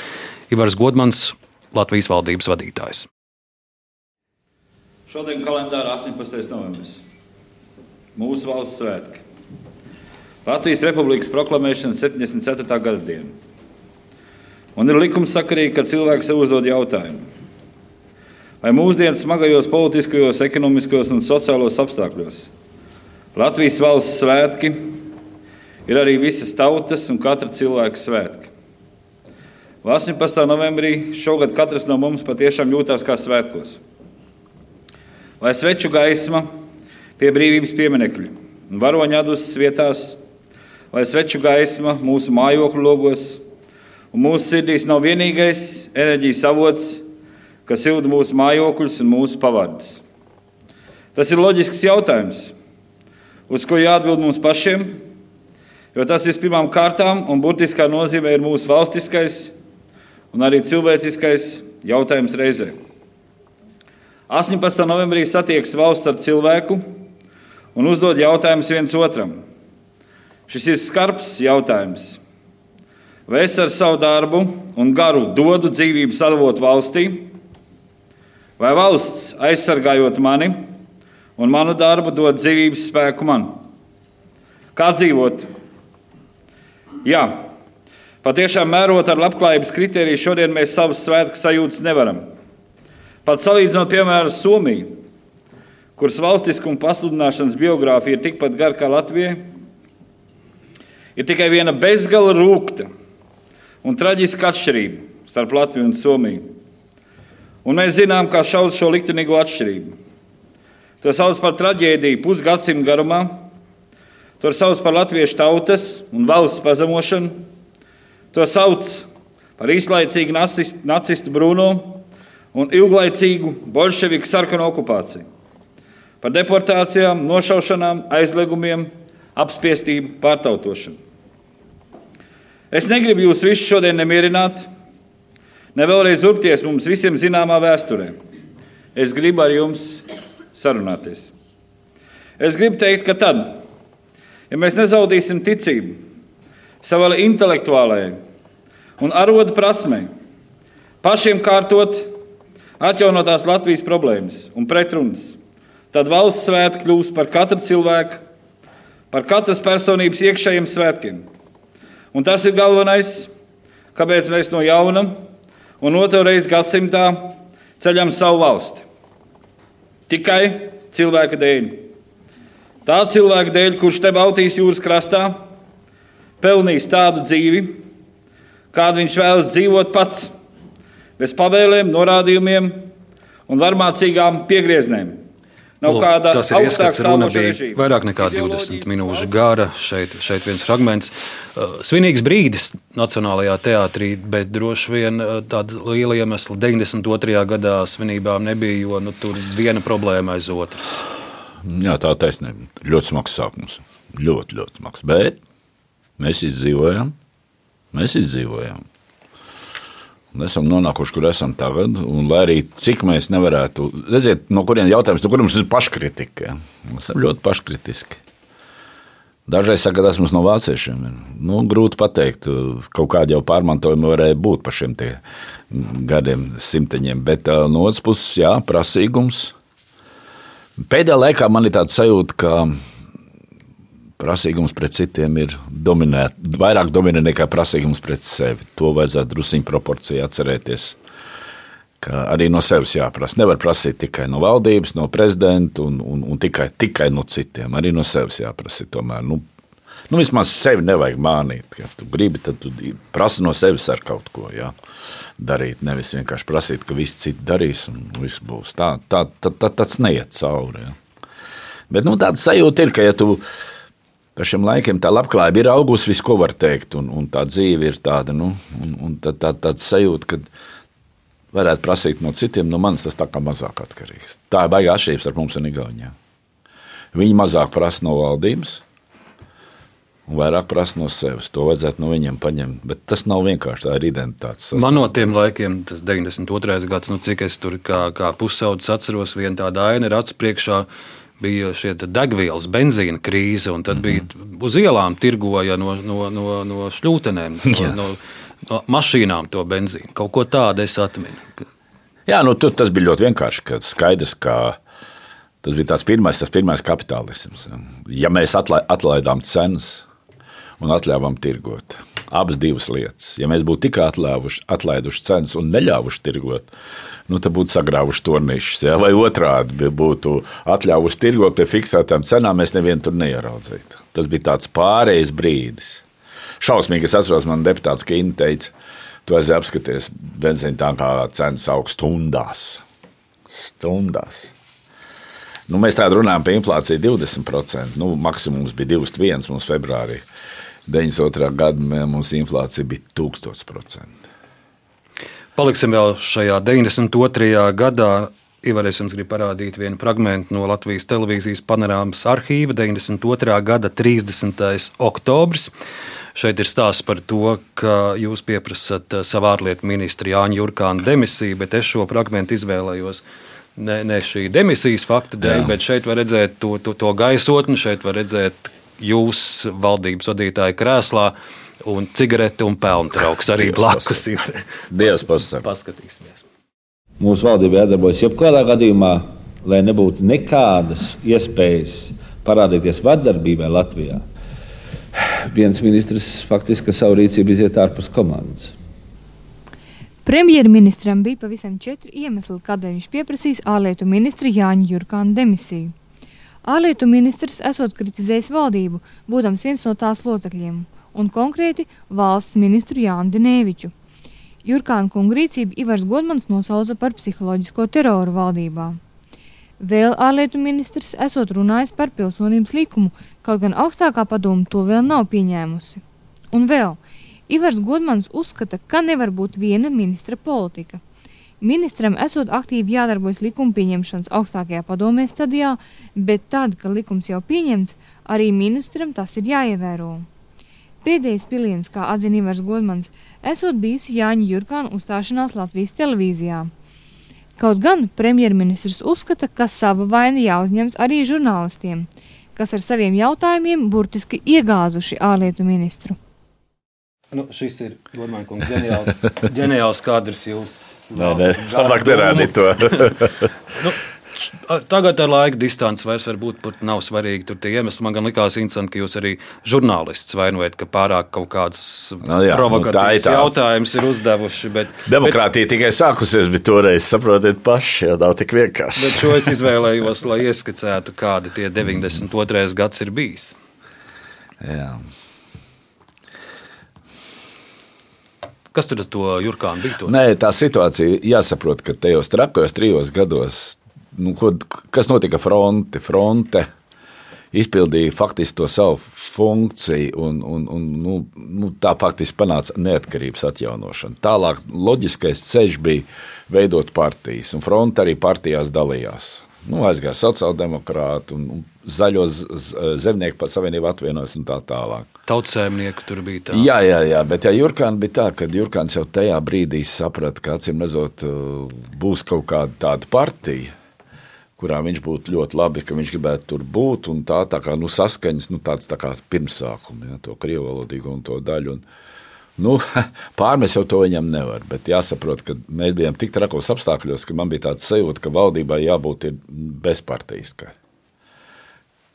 Ivars Godmans, Latvijas valdības vadītājs. Šodien kalendārā 18. novembris mūsu valsts svētki. Latvijas Republikas proklamēšana 74. gada diena. Un ir likumsakarīgi, ka cilvēks sev uzdod jautājumu, vai mūsdienu smagajos politiskajos, ekonomiskajos un sociālos apstākļos Latvijas valsts svētki ir arī visas tautas un katra cilvēka svētki. 18. novembrī šogad katrs no mums patiešām jūtās kā svētkos. Lai sveču gaisma pie brīvības pieminekļa un varoņa atdusmas vietās, lai sveču gaisma mūsu mājokļu logos un mūsu sirdīs nav vienīgais enerģijas avots, kas silda mūsu mājokļus un mūsu pavadus. Tas ir loģisks jautājums, uz ko jāatbild mums pašiem, jo tas vispirmām kārtām un burtiskā nozīmē ir mūsu valstiskais un arī cilvēciskais jautājums reizē. 18. novembrī satiekas valsts ar cilvēku un uzdod jautājumus viens otram. Šis ir skarbs jautājums. Vai es ar savu darbu un garu dodu dzīvības avotu valstī, vai valsts aizsargājot mani un manu darbu dod dzīvības spēku man? Kā dzīvot? Jā, patiešām mērot ar labklājības kritēriju, šodien mēs savus svētku sajūtas nevaram. Pat salīdzinot, piemēram, ar Somiju, kuras valstiskuma pasludināšanas biogrāfija ir tikpat gara kā Latvijai, ir tikai viena bezgala rūkta un traģiska atšķirība starp Latviju un Somiju. Un mēs zinām, kā šaut šo liktenīgo atšķirību. To sauc par traģēdiju pusgadsimtu garumā, to sauc par latviešu tautas un valsts pazemošanu, to sauc par īslaicīgu nacistu brūno un ilglaicīgu bolševiku sarkanu okupāciju, par deportācijām, nošaušanām, aizliegumiem, apspiestību, pārtautošanu. Es negribu jūs visus šodien nemierināt, ne vēlreiz urpties mums visiem zināmā vēsturē. Es gribu ar jums sarunāties. Es gribu teikt, ka tad, ja mēs nezaudīsim ticību savai intelektuālajai un arodu prasmei, pašiem kārtot atjaunotās Latvijas problēmas un pretrunas, tad valsts svētki kļūs par katru cilvēku, par katras personības iekšējiem svētkiem. Un tas ir galvenais, kāpēc mēs no jauna un otru reizi gadsimtā ceļam savu valsti. Tikai cilvēka dēļ. Tā cilvēka dēļ, kurš te Baltijas jūras krastā pelnījis tādu dzīvi, kādu viņš vēlas dzīvot pats, bez pavēlēm, norādījumiem un varmācīgām piegrieznēm. Nav Lūk, kāda tas ir ieskats, runa bija režīma. vairāk nekā 20 minūšu gara. Šeit, šeit viens fragments. Uh, svinīgs brīdis Nacionālajā teātrī, bet droši vien uh, tāda liela iemesla 92. gadā svinībām nebija, jo nu, tur viena problēma aiz otras. Jā, tā taisnība. Ļoti smags sākums. Ļoti, ļoti smags. Bet mēs izdzīvojām. Mēs izdzīvojām. Esam nonākuši, kur esam tagad. Un, lai arī cik mēs nevarētu, redziet, no kurienes jautājums, no kuriem mums ir paškritika. Mēs esam ļoti paškritiski. Dažreiz saka, tas mums no vāciešiem ir nu, grūti pateikt. Kaut kāda jau pārmantojuma varēja būt par šiem gadiem, simteņiem. Bet no otras puses, jā, prasīgums. Pēdējā laikā man ir tāds sajūta, ka prasīgums pret citiem ir dominēt, vairāk dominē nekā prasīgums pret sevi. To vajadzētu druskuļi proporcijā atcerēties. Arī no sevis jāprasa. Nevar prasīt tikai no valdības, no prezidenta un, un, un tikai, tikai no citiem. Arī no sevis jāprasa. Tomēr, nu, nu, vismaz sevi nevajag mānīt. Ja tu gribi, tad tu prasi no sevis ar kaut ko jā, darīt. Nevis vienkārši prasīt, ka visi citi darīs un viss būs. Tā, tā, tā, tā, tāds neiet cauri. Jā. Bet nu, tāda sajūta ir, ka ja tu par šiem laikiem tā labklājība ir augusi, viss, ko var teikt, un, un tā dzīve ir tāda, nu, un, un tā, tā, tāds sajūta, ka varētu prasīt no citiem, no manis tas tā kā mazāk atkarīgs. Tā ir baigā atšķirības ar mums un Igaunijā. Viņi mazāk prasa no valdības, un vairāk prasa no sevis. To vajadzētu no viņiem paņemt. Bet tas nav vienkārši tā ir identitātes. Sastāv. Man no tiem laikiem, tas 92. gads, nu, cik es tur kā, kā pusaudzis atceros, viena tāda aina ir acu priekšā bija šie degvielas, benzīna krīze, un tad mm -hmm. bija uz ielām tirgoja no, no, no, no šļūtenēm, no, no, no mašīnām to benzīnu. Kaut ko tādu es atminu. Jā, nu, tas bija ļoti vienkārši. Ka skaidrs, ka tas bija tas pirmais, tas pirmais kapitālisms. Ja mēs atlaidām cenas un atļāvām tirgot, abas divas lietas. Ja mēs būtu tikai atlaiduši cenas un neļāvuši tirgot, nu, tad būtu sagrāvuši to nišas. Ja? Vai otrādi būtu atļāvuši tirgot pie fiksētām cenām, mēs nevienu tur neieraudzītu. Tas bija tāds pārējais brīdis. Šausmīgi es atceros, man deputāts Kīna teica, tu esi apskaties benzīna tankā cenas aug stundās. Stundās. Nu, mēs tādā runājam par inflāciju 20%. Nu, maksimums bija 2,1 mums februārī. 92. gada mums inflācija bija 1000%. Paliksim vēl šajā 92. gadā. Ivarēs jums grib parādīt vienu fragment no Latvijas televīzijas panorāmas arhīva 92. gada 30. oktobris. Šeit ir stāsts par to, ka jūs pieprasat savā ārlietu ministra Jāņa Jurkāna demisiju, bet es šo fragment izvēlējos. Ne, ne šī demisijas fakta dēļ, Jā. bet šeit var redzēt to, to, to gaisotni, šeit var redzēt jūs valdības vadītāja krēslā un cigareti un pelntrauks arī Dievs blakus. Dievs pasaka. Paskatīsimies. Mūsu valdība jādarbojas jebkurā gadījumā, lai nebūtu nekādas iespējas parādīties vardarbībai Latvijā. Viens ministrs faktiski savu rīcību iziet ārpus komandas. Premjerministram bija pavisam četri iemesli, kādēļ viņš pieprasīs ārlietu ministra Jāņa Jurkāna demisiju. Ārlietu ministrs esot kritizējis valdību, būdams viens no tās locekļiem, un konkrēti valsts ministru Jānu Dinēviču. Jurkāna kunga rīcību Ivars Godmans nosauca par psiholoģisko teroru valdībā. Vēl ārlietu ministrs esot runājis par pilsonības likumu, kaut gan augstākā padoma to vēl nav pieņēmusi. Un vēl, Ivars Godmans uzskata, ka nevar būt viena ministra politika. Ministram esot aktīvi jādarbojas likuma pieņemšanas augstākajā padomē stadijā, bet tad, kad likums jau pieņemts, arī ministram tas ir jāievēro. Pēdējais piliens, kā atzina Ivars Godmans, esot bijusi Jāņa Jurkāna uzstāšanās Latvijas televīzijā. Kaut gan premjerministrs uzskata, ka sava vaina jāuzņems arī žurnālistiem, kas ar saviem jautājumiem burtiski iegāzuši ārlietu ministru. Nu, šis ir Gormāna kungs ģeniāls, ģeniāls kadrs. Jūs Nē, nē, labāk nerādīt to. nu, Tagad ar laika distanci vairs varbūt nav svarīgi. Tur tie iemesli man gan likās interesanti, ka jūs arī žurnālists vainojat, ka pārāk kaut kāds Nu nu, provokatīvs ir tā. jautājums ir uzdevuši. Bet, Demokrātija tikai sākusies, bet toreiz saprotiet paši, jau nav tik vienkārši. bet šo es izvēlējos, lai ieskicētu, kādi tie 92. gads ir bijis. Jā. Kas tur bija? To? Nē, tā situācija jāsaprot, ka tajos trakajos trijos gados, nu, ko, kas notika fronte, fronte izpildīja faktiski to savu funkciju, un, un, un nu, nu, tā faktiski panāca neatkarības atjaunošanu. Tālāk loģiskais ceļš bija veidot partijas, un fronte arī partijās dalījās. Nu, aizgāja sociāldemokrāti un, un zaļo zemnieku savienību atvienojas un tā tālāk. Tautsēmnieku tur bija tā. Jā, jā, jā, bet ja Jurkāns bija tā, ka Jurkāns jau tajā brīdī saprata, ka acīm redzot, būs kaut kāda tāda partija, kurā viņš būtu ļoti labi, ka viņš gribētu tur būt. Tā, tā kā nu, saskaņas, nu, tāds tā kā pirmsākums, ja, to krievu valodīgo un to daļu. Un, Nu, pārmest jau to viņam nevar, bet jāsaprot, ka mēs bijām tik trakos apstākļos, ka man bija tāds sajūta, ka valdībai jābūt bezpartijiskai.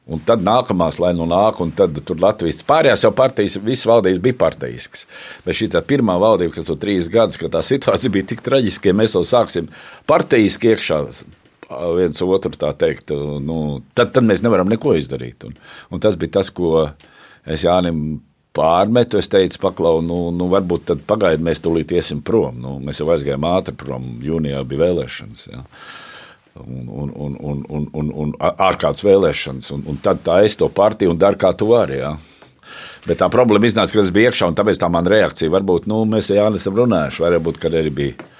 Un tad nākamās, lai nu nāk, un tad tur Latvijas pārējās jau partijas, visas valdības bija partijiskas. Bet šī pirmā valdība, kas tur trīs gadus, ka tā situācija bija tik traģiska, ja mēs jau sāksim partijiski iekšā. Viens otru tā teikt, nu, tad, tad mēs nevaram neko izdarīt. Un, un tas bija tas, ko es Jānim pārmetu. Es teicu, paklau, nu, nu varbūt tad pagaidiet, mēs tūlīt iesim prom. Nu, mēs jau aizgājām ātri prom, jūnijā bija vēlēšanas. Ja un, un, un, un, un, un, un ārkārtas vēlēšanas. Un, un tad tā es to partiju un daru, kā tu vari. Ja? Bet tā problēma iznāca, ka es biju iekšā, un tāpēc tā man reakcija varbūt, nu, mēs jau esam runājuši, varbūt, kad arī bija.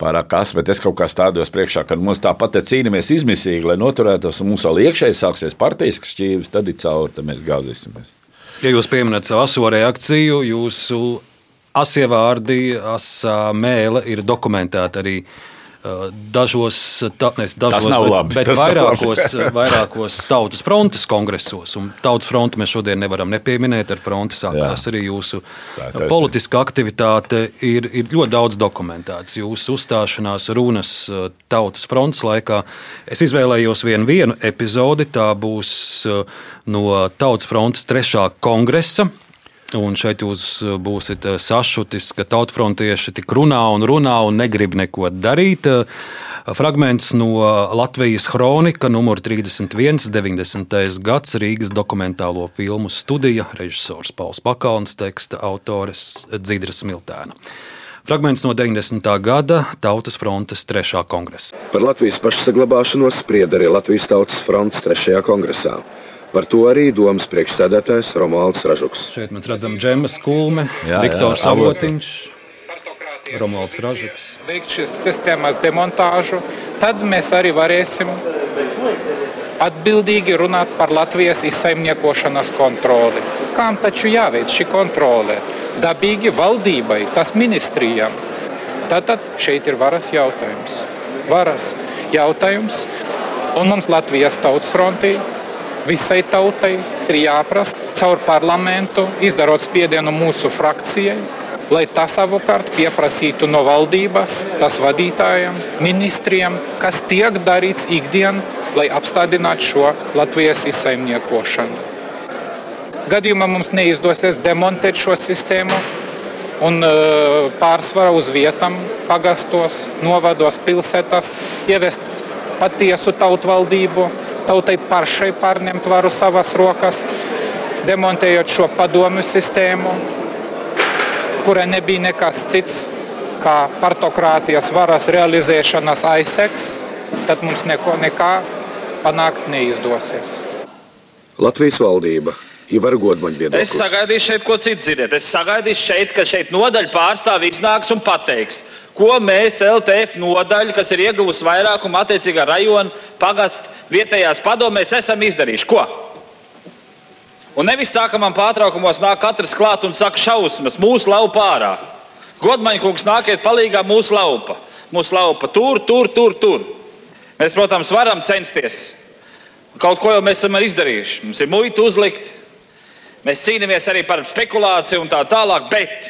Pārāk kas, bet es kaut kā stādījos priekšā, ka mums tāpat cīnāmies izmisīgi, lai noturētos, un mums vēl iekšēji sāksies partijas šķīvis, tad ir cauri, tad mēs gāzīsimies. Ja jūs pieminat savu aso reakciju, jūsu asie vārdi, asā mēlē ir dokumentēta arī dažos, ta, ne, dažos bet, labi, bet vairākos, labi. vairākos tautas frontes kongresos. Un tautas fronti mēs šodien nevaram nepieminēt. Ar fronti sākās Jā. arī jūsu Tā politiskā aktivitāte. Ir, ir ļoti daudz dokumentēts. Jūsu uzstāšanās runas uh, tautas frontes laikā. Es izvēlējos vienu, vienu epizodi. Tā būs no Tautas frontes trešā kongresa. Un šeit jūs uh, būsiet uh, sašutis, ka tautfrontieši tik runā un runā un negrib neko darīt. Uh, Fragments no Latvijas kronika, numur 31, 90. gads, Rīgas dokumentālo filmu studija, režisors Pauls Pakalns, teksta autores Dzidras Smiltēna. Fragments no 90. gada Tautas frontes trešā kongresa. Par Latvijas pašsaglabāšanos sprieda arī Latvijas Tautas fronts trešajā kongresā. Par to arī domas priekšsēdētājs Romualds Ražuks. Šeit mēs redzam Džemas Kulme, Jā, jā, Viktors avoti. Avotiņš, Romualds Ražuks. veikt šīs sistēmas demontāžu, tad mēs arī varēsim atbildīgi runāt par Latvijas izsaimniekošanas kontroli. Kām taču jāveic šī kontrole? Dabīgi valdībai, tas ministrijām. Tātad šeit ir varas jautājums. Varas jautājums. Un mums Latvijas tautas frontī visai tautai ir jāprasa caur parlamentu, izdarot spiedienu mūsu frakcijai, lai tas savukārt pieprasītu no valdības, tas vadītājiem, ministriem, kas tiek darīts ikdienā, lai apstādinātu šo Latvijas izsaimniekošanu. Gadījumā mums neizdosies demontēt šo sistēmu un uh, pārsvarā uz vietām, pagastos, novados, pilsētās ievest patiesu tautvaldību, tautai pašai pārņemt varu savas rokas, demontējot šo padomju sistēmu, kura nebija nekas cits kā partokrātijas varas realizēšanas aizseks, tad mums neko nekā panākt neizdosies. Latvijas valdība Ivar Godmaņa viedoklis. Es sagaidīšu šeit, ko citu dzirdēt. Es sagaidīšu šeit, ka šeit nodaļa pārstāvīgs nāks un pateiks, ko mēs LTF nodaļa, kas ir ieguvusi vairākumu attiecīgā rajona pagastu vietējās padomēs, esam izdarījuši. Ko? Un nevis tā, ka man pārtraukumos nāk katrs klāt un saka šausmas, mūsu laupa ārā. Godmaņa kungs nākiet palīgā mūsu laupa. Mūsu laupa tur, tur, tur, tur. Mēs, protams, varam censties. Kaut ko jau mēs esam izdarījuši. Mums ir muita uzlikt, Mēs cīnāmies arī par spekulāciju un tā tālāk, bet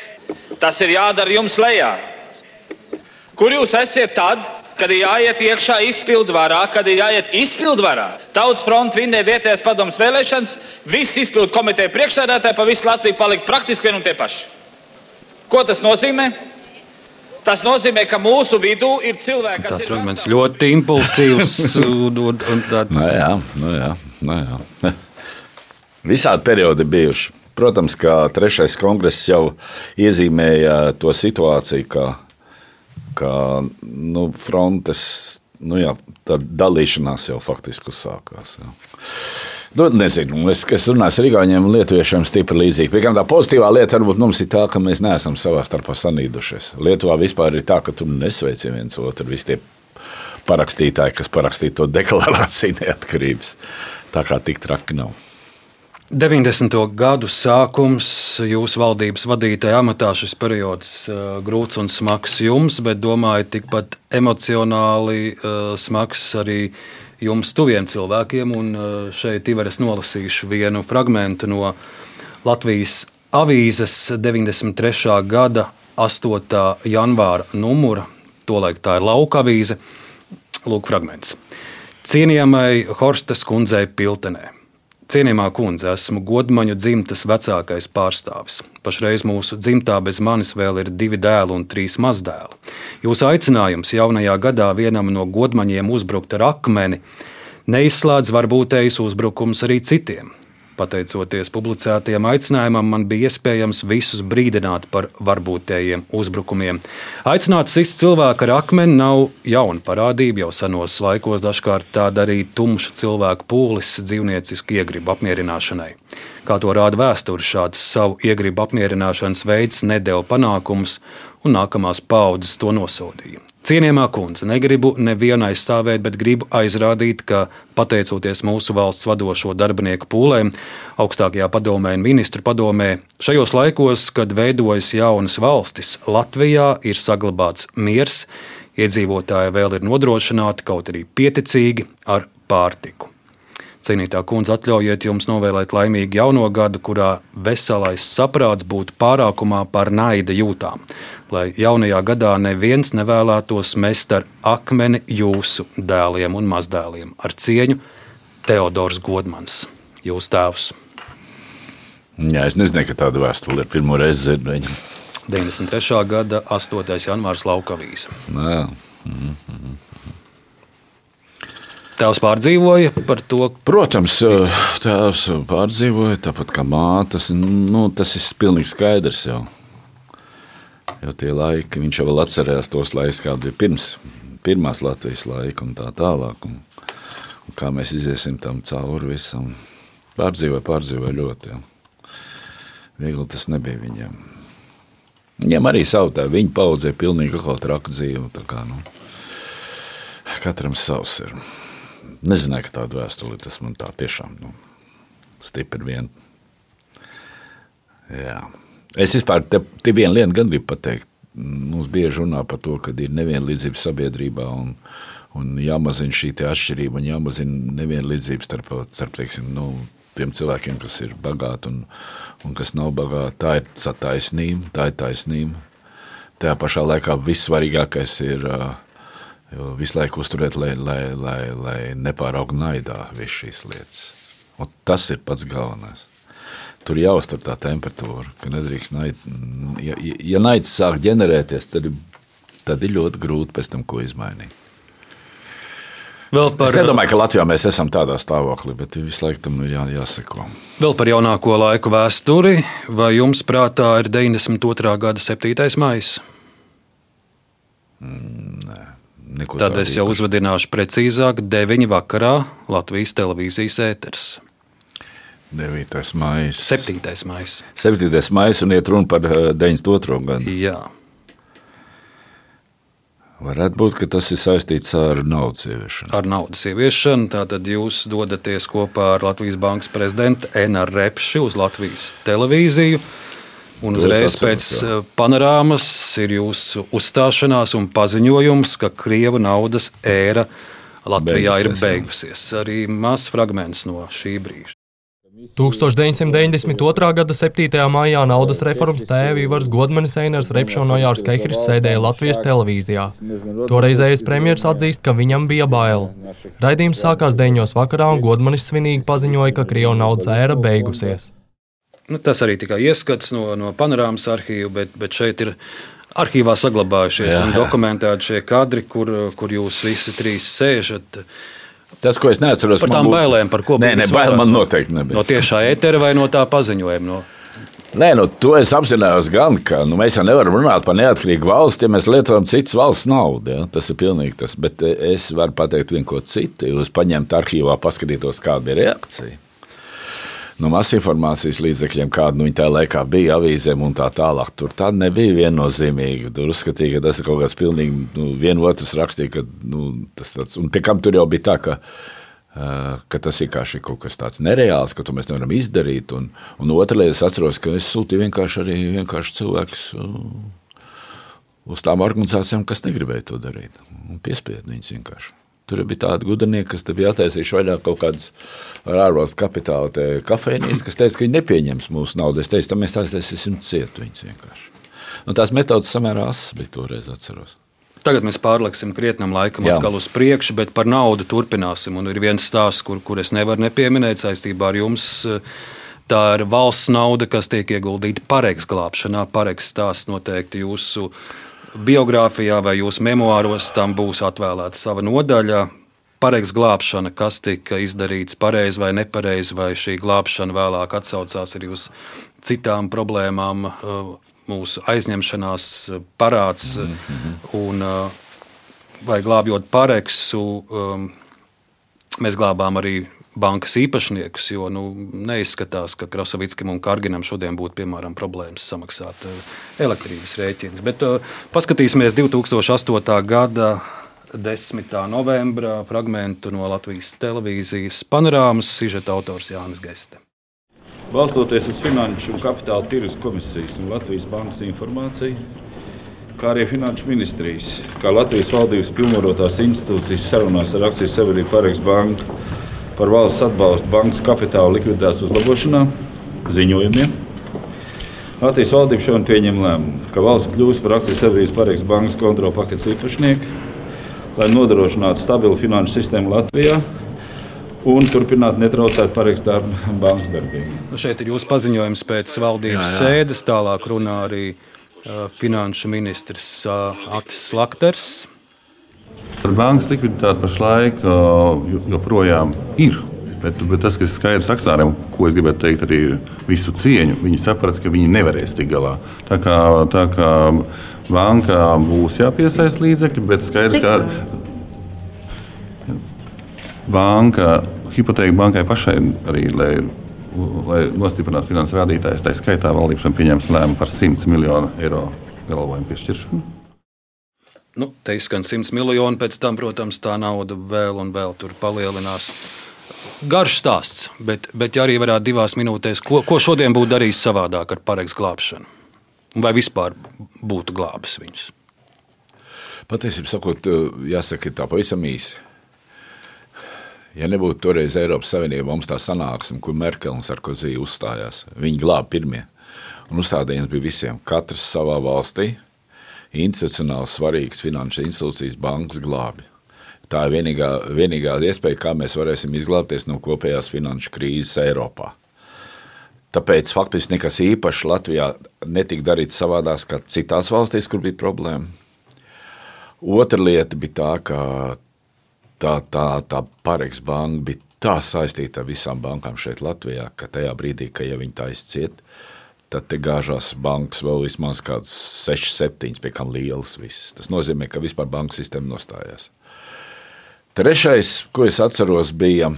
tas ir jādara jums lejā. Kur jūs esat tad, kad ir jāiet iekšā izpildvarā, kad ir jāiet izpildvarā? Tautas fronte vinnēja vietējās padomus vēlēšanas, viss izpildu komiteja priekšsēdētāji pa visu Latviju palika praktiski vien un tie paši. Ko tas nozīmē? Tas nozīmē, ka mūsu vidū ir cilvēki, kas Tas fragments ļoti impulsīvs. un, un, un tāds... Nu jā, nu jā, nu jā. Visādi periodi bijuši. Protams, ka trešais kongress jau iezīmēja to situāciju, ka, ka nu, frontes nu, jā, dalīšanās jau faktiski uzsākās. Jā. Nu, nezinu, es, es runāju ar Rigāņiem un Lietuviešiem stipri līdzīgi. Piemēram, tā pozitīvā lieta varbūt mums ir tā, ka mēs neesam savā starpā sanīdušies. Lietuvā vispār ir tā, ka tu nesveici viens otru, visi tie parakstītāji, kas parakstīja to deklarāciju neatkarības. Tā kā tik traki nav. 90. gadu sākums, jūsu valdības vadītāja amatā šis periods uh, grūts un smags jums, bet domāju, tikpat emocionāli uh, smags arī jums tuviem cilvēkiem. Un uh, šeit Iveres nolasīšu vienu fragment no Latvijas avīzes 93. gada 8. janvāra numura. Tolaik tā ir lauka avīze. Lūk, fragments. Cienījamai Horstas kundzei Piltenē. Cienījamā kundze, esmu godmaņu dzimtas vecākais pārstāvis. Pašreiz mūsu dzimtā bez manis vēl ir divi dēli un trīs mazdēli. Jūsu aicinājums jaunajā gadā vienam no godmaņiem uzbrukt ar akmeni neizslēdz varbūtējus uzbrukums arī citiem. Pateicoties publicētajam aicinājumam, man bija iespējams visus brīdināt par varbūtējiem uzbrukumiem. Aicināt sist cilvēku ar akmeni nav jauna parādība. Jau senos laikos dažkārt tā darīja tumša cilvēku pūlis dzīvniecisku iegribu apmierināšanai. Kā to rāda vēsture, šāds savu iegribu apmierināšanas veids nedēļa panākumus, un nākamās paudzes to nosodīja. Cienījamā kundze, negribu nevienu aizstāvēt, bet gribu aizrādīt, ka pateicoties mūsu valsts vadošo darbinieku pūlēm, augstākajā padomē un ministru padomē, šajos laikos, kad veidojas jaunas valstis, Latvijā ir saglabāts miers, iedzīvotāji vēl ir nodrošināti kaut arī pieticīgi ar pārtiku. Cienītā kundze, atļaujiet jums novēlēt laimīgu jauno gadu, kurā veselais saprāts būtu pārākumā par naida jūtām. Lai jaunajā gadā neviens nevēlētos mest ar akmeni jūsu dēliem un mazdēliem. Ar cieņu Teodors Godmans, jūsu tēvs. Jā, es nezinu, ka tāda vēstule ir pirmo reizi dzirdēta. 93. gada 8. janvārs Laukavīs. Jā. Mm -hmm. Tēvs pārdzīvoja par to. Protams, tēvs pārdzīvoja, tāpat kā mātes. Nu, tas ir pilnīgi skaidrs jau. Jo tie laiki, viņš jau vēl atcerējās tos laikus, kādi bija pirms pirmās Latvijas laika un tā tālāk. Un, un kā mēs iziesim tam cauri visam. Pārdzīvoja, pārdzīvoja ļoti. Jā. Viegli tas nebija viņiem. Viņam arī savu tā, viņa paudzē pilnīgi kaut kā traku dzīvi. Kā, nu, katram savs ir. nezināju, ka tāda vēstule tas man tā tiešām nu, stipri vien. Jā. Es vispār te, te vienu lietu gan gribu pateikt. Mums bieži runā par to, ka ir nevienlīdzība sabiedrībā un, un jāmazina šī atšķirība un jāmazina nevienlīdzība starp, starp teiksim, nu, tiem cilvēkiem, kas ir bagāti un, un kas nav bagāti. Tā ir taisnība, tā ir taisnība. Tajā pašā laikā vissvarīgākais ir visu laiku uzturēt, lai, lai, lai, lai nepāraugtu naidā visas šīs lietas. Un tas ir pats galvenais. Tur jāuztur tā temperatūra, ka nedrīkst naid. Ja, ja naids sāk ģenerēties, tad, tad ir ļoti grūti pēc tam ko izmainīt. Vēl par... Es nedomāju, ka Latvijā mēs esam tādā stāvoklī, bet visu laiku tam ir jā, jāseko. Vēl par jaunāko laiku vēsturi. Vai jums prātā ir 92. gada 7. maija? Mm, nē. Tad es jau uzvedināšu precīzāk, 9. vakarā Latvijas televīzijas ēteris. 9. maija. 7. maija. 7. maija un iet runa par 92. Eh, gadu. Jā. Varētu būt, ka tas ir saistīts ar naudas ieviešanu. Ar naudas ieviešanu. Tātad jūs dodaties kopā ar Latvijas Bankas prezidentu Enaru Repši uz Latvijas televīziju. Un uzreiz pēc. Eh, panorāmas ir jūsu uzstāšanās un paziņojums, ka Krieva naudas ēra Latvijā beigusies, ir beigusies. Arī mazs fragments no šī brīža. 1992. gada 7. maijā naudas reformas tēvi Ivars Godmanis, Einars Repša un Ojārs Kehris sēdēja Latvijas televīzijā. Toreizējais premjers atzīst, ka viņam bija bail. Raidījums sākās 9. vakarā un Godmanis svinīgi paziņoja, ka Krievu naudas ēra beigusies. Nu, tas arī tikai ieskats no, no panorāmas arhīva, bet, bet šeit ir arhīvā saglabājušies jā, jā. un dokumentēti šie kadri, kur, kur jūs visi trīs sēžat. Tas, ko es neatceros, par tām būtu... bailēm, par ko bija. Nē, nē bail man noteikti nebija. No tiešā ētera vai no tā paziņojuma? No... Nē, nu, to es apzinājos gan, ka nu, mēs jau nevaram runāt par neatkarīgu valsti, ja mēs lietojam citas valsts naudu. Ja? Tas ir pilnīgi tas. Bet es varu pateikt vienu ko citu. Jūs paņemt arhīvā, paskatītos, kāda bija reakcija no masinformācijas līdzekļiem, kāda nu, tajā laikā bija avīzēm un tā tālāk. Tur tā nebija viennozīmīga. Tur uzskatīja, ka tas ir kaut kāds pilnīgi nu, vienotrs rakstīja, ka nu, tas tāds, un pie kam tur jau bija tā, ka, ka tas ir kaut kas tāds nereāls, ka to mēs nevaram izdarīt. Un, un otra lieta, es atceros, ka es sūtīju vienkārši arī vienkārši cilvēkus. Uz tām organizācijām, kas negribēja to darīt. Piespiedu viņus vienkārši. Tur bija tādi gudrinieki, kas bija attaisījuši vaļā kaut kādas ārvalstu kapitāla kafejnīcas, kas teica, ka viņi nepieņems mūsu naudu. Es teicu, tam mēs taisīsim ciet viņus vienkārši. Un tās metodas samērā asas bija toreiz atceros. Tagad mēs pārliksim krietnam laikam Jā. atkal uz priekšu, bet par naudu turpināsim. Un ir viens stāsts, kur, kur es nevaru nepieminēt saistībā ar jums. Tā ir valsts nauda, kas tiek ieguldīta pareigas glābšanā. Pareigs stāsts noteikti jūsu biogrāfijā vai jūsu memoāros tam būs atvēlēta sava nodaļa. Pareiz glābšana, kas tika izdarīts pareizi vai nepareizi, vai šī glābšana vēlāk atsaucās arī uz citām problēmām, uh, mūsu aizņemšanās parāds mm -hmm. un vai glābjot pareksu. Mēs glābām arī bankas īpašniekus, jo nu, neizskatās, ka Krasavickim un Karginam šodien būtu piemēram problēmas samaksāt eh, elektrības rēķinus. Bet uh, paskatīsimies 2008. gada 10. novembra fragment no Latvijas televīzijas panorāmas sižeta autors Jānis Geste. Balstoties uz Finanšu un Kapitāla tirgus komisijas un Latvijas bankas informāciju, kā arī Finanšu ministrijas, kā Latvijas valdības pilnvarotās institūcijas sarunās ar akciju sabiedrību Pārēks Banku par valsts atbalstu bankas kapitāla likviditātes uzlabošanā ziņojumiem. Latvijas valdība šodien pieņem lēmumu, ka valsts kļūs par akciju sabiedrības Pārēks bankas kontrolu paketes īpašnieku, lai nodrošinātu stabilu finanšu sistēmu Latvijā un turpināt netraucēt Pārēks bankas darbību. Nu šeit ir jūsu paziņojums pēc valdības jā, jā. sēdes, tālāk runā arī uh, finanšu ministrs uh, Atis Lakters. Ar bankas likviditāti pašlaik joprojām ir. Bet, bet tas, kas ir skaidrs akcionāriem, ko es gribētu teikt, arī visu cieņu, viņi saprata, ka viņi nevarēs tikt galā. Tā kā, tā kā bankā būs jāpiesaist līdzekļi, bet skaidrs, ka banka, hipoteka bankai pašai arī, lai, lai nostiprinātu finanses rādītājus, tā skaitā valdības pieņems lēmumu par 100 miljonu eiro galvojumu piešķiršanu. Nu, te izskan 100 miljoni, pēc tam, protams, tā nauda vēl un vēl tur palielinās. Garš stāsts, bet, bet ja arī varētu divās minūtēs, ko, ko šodien būtu darījis savādāk ar pareizu glābšanu? Vai vispār būtu glābis viņus? Patiesībā sakot, jāsaka, tā pavisam īsi. Ja nebūtu toreiz Eiropas Savienība, mums tā sanāksme, kur Merkel un Sarkozī uzstājās, viņi glāba pirmie. Un uzstādījums bija visiem, katrs savā valstī, institucionāli svarīgas finanšu institūcijas, bankas glābi. Tā ir vienīgā, vienīgā iespēja, kā mēs varēsim izglābties no kopējās finanšu krīzes Eiropā. Tāpēc faktiski nekas īpašs Latvijā netika darīts savādāk kā citās valstīs, kur bija problēma. Otra lieta bija tā, ka tā, tā, tā Pareks banka bija tā saistīta ar visām bankām šeit Latvijā, ka tajā brīdī, kad ja viņi tā izciet, tad te gāžās bankas vēl vismaz kādas 6, 7, pie kam lielas. Viss. Tas nozīmē, ka vispār banka sistēma nostājās. Trešais, ko es atceros, bija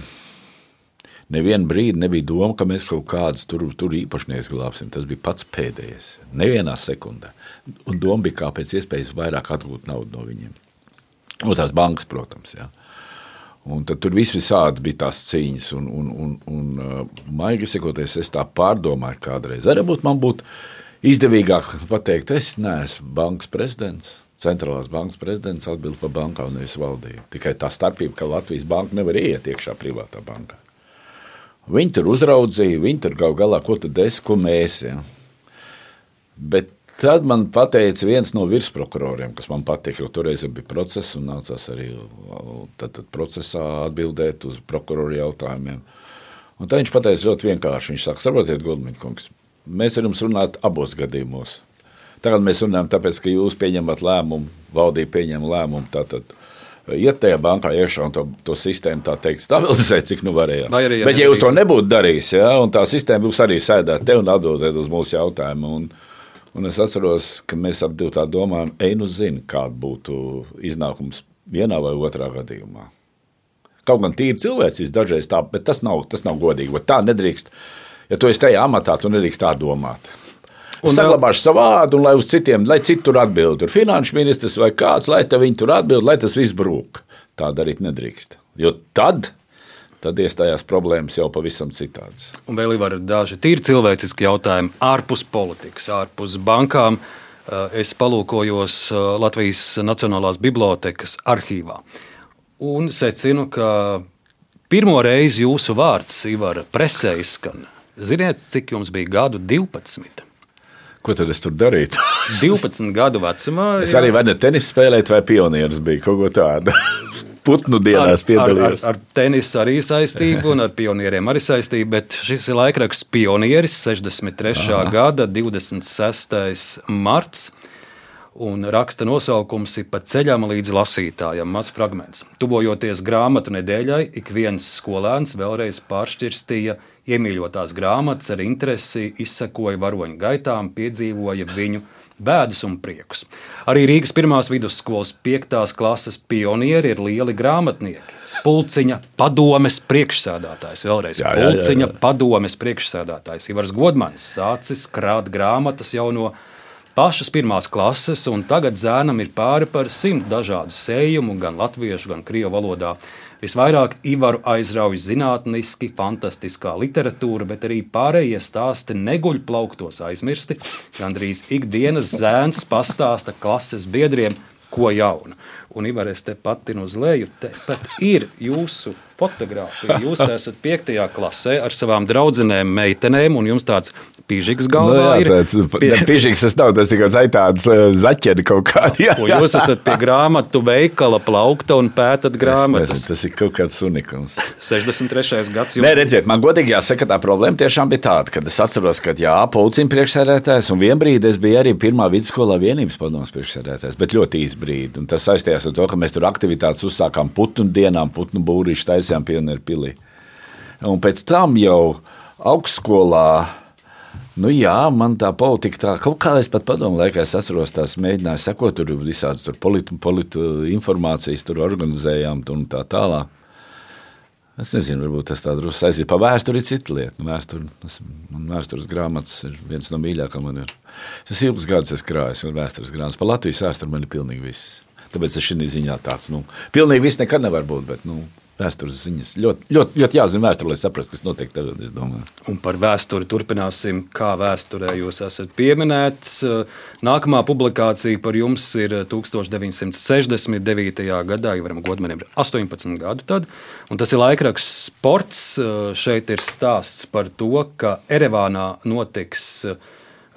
nevienu brīdi nebija doma, ka mēs kaut kādus tur, tur īpašnieks glābsim. Tas bija pats pēdējais. Nevienā sekundē. Un doma bija, kā pēc iespējas vairāk atgūt naudu no viņiem. Un tās bankas, protams. Jā. Un tad tur viss visādi bija tās cīņas, un, un, un, un uh, maigi sakoties, es tā pārdomāju kādreiz. Arī būt, man būtu izdevīgāk pateikt, es neesmu bankas prezidents. Centrālās bankas prezidents atbild par bankām, nevis valdību. Tikai tā starpība, ka Latvijas banka nevar iet iekšā privātā bankā. Viņi tur uzraudzīja, viņi tur gal galā, ko tad es, ko mēs. Ja. Bet Tad man teica viens no virsprokuroriem, kas man patika, jo toreiz bija process un nācās arī tad, tad procesā atbildēt uz prokuroru jautājumiem. Un tad viņš pateica ļoti vienkārši. Viņš saka, saprotiet, Goldmaņa kungs, mēs ar jums runājam abos gadījumos. Tagad mēs runājam, tāpēc, ka jūs pieņemat lēmumu, valdība pieņem lēmumu. Tātad, Iet tajā bankā iekšā un to, to sistēmu tā teikt, stabilizēt, cik nu varējāt. Arī, ja Bet, ja jūs to nebūtu darījis, ja, un tā sistēma būs arī sēdēt te un atbildēt uz mūsu jautājumu, un, Un es atceros, ka mēs ap divu tā domājam, ej, nu zini, kāda būtu iznākums vienā vai otrā gadījumā. Kaut gan tīri cilvēciski dažreiz tā, bet tas nav, tas nav godīgi. Tā nedrīkst. Ja tu esi tajā amatā, tu nedrīkst tā domāt. Un saglabāšu savu vārdu, un lai uz citiem, lai citi tur atbild, tur finanšu ministrs vai kāds, lai viņi tur atbild, lai tas viss brūk. Tā darīt nedrīkst. Jo tad tad iestājās problēmas jau pavisam citādas. Un vēl ir daži tīri cilvēciski jautājumi ārpus politikas, ārpus bankām. Eh, es palūkojos eh, Latvijas Nacionālās Bibliotēkas arhīvā un secinu, ka pirmo reizi jūsu vārds Ivar presē izskan. Ziniet, cik jums bija gadu 12? Ko tad es tur darītu? 12 gadu vecumā. Es arī vai ne tenis spēlēju, vai pionieris bija kaut ko tādu putnu dienās piedalījos. Ar, ar, ar tenisu arī saistību, un ar pionieriem arī saistību, bet šis ir laikraksts Pionieris 63. Aha. gada 26. marts. Un raksta nosaukums ir pa ceļam līdz lasītājam, mazs fragments. Tuvojoties grāmatu nedēļai, ik viens skolēns vēlreiz pāršķirstīja iemīļotās grāmatas ar interesi, izsekoja varoņu gaitām, piedzīvoja viņu bēdas un priekus. Arī Rīgas pirmās vidusskolas piektās klases pionieri ir lieli grāmatnieki. Pulciņa padomes priekšsēdētājs, vēlreiz jā, jā, Pulciņa jā, jā. padomes priekšsēdētājs Ivars Godmans sācis krāt grāmatas jau no pašas pirmās klases, un tagad zēnam ir pāri par simt dažādu sējumu, gan latviešu, gan krievu valodā. Visvairāk Ivaru aizrauj zinātniski, fantastiskā literatūra, bet arī pārējie stāsti neguļ plauktos aizmirsti. Gandrīz ikdienas zēns pastāsta klases biedriem, ko jaunu. Un Ivares te patinu uz leju, te pat ir jūsu fotografija. Jūs esat piektajā klasē ar savām draudzenēm, meitenēm, un jums tāds pīžīgs galvā nu jā, tāds, ir. Pie... Pīžīgs tas nav, tas tikai tāds uh, zaķeri kaut kādi. Jā, jā. Jūs esat pie grāmatu veikala plaukta un pētat grāmatas. Nezinu, tas ir kaut kāds unikums. 63. gads. Jums... Nē, redziet, man godīgi jāsaka, tā problēma tiešām bija tāda, ka es atceros, ka jā, pulcim priekšsēdētājs, un vienbrīd es biju arī pirmā vidusskolā vienības padomus priekšsēdētājs, bet ļoti īsi brīdi. Un tas saistījās ar to, ka mēs tur aktivitātes uzsākām putnu dienām, putnu būrīšu taisījām pionieru pilī. Un pēc tam jau augstskolā. Nu, jā, man tā politika, tā kaut kā es pat padomu laikā, es atceros, tās mēģināju sekot, tur visādas tur politu, politu informācijas, tur organizējām un tā tālāk. Es nezinu, varbūt tas tā drusku saistīts ar vēsturi, ir cita lieta. Nu, vēsturi, tas, man vēstures grāmatas ir viens no mīļākajiem. Es ilgus gadus esmu krājis, un vēstures grāmatas par Latvijas vēsturi man ir pilnīgi viss. Tāpēc es šī ziņā tāds, nu, pilnīgi viss nekad nevar būt. Bet, nu, Vēstures ziņas ļoti, ļoti, ļoti jāzina vēsture, lai saprastu, kas notiek tagad. Un par vēsturi turpināsim, kā vēsturē jūs esat pieminēts. Nākamā publikācija par jums ir 1969. gadā, jau varam godmanim ir 18 gadu tad, tas ir laikraksts sports. Šeit ir stāsts par to, ka Erevānā notiks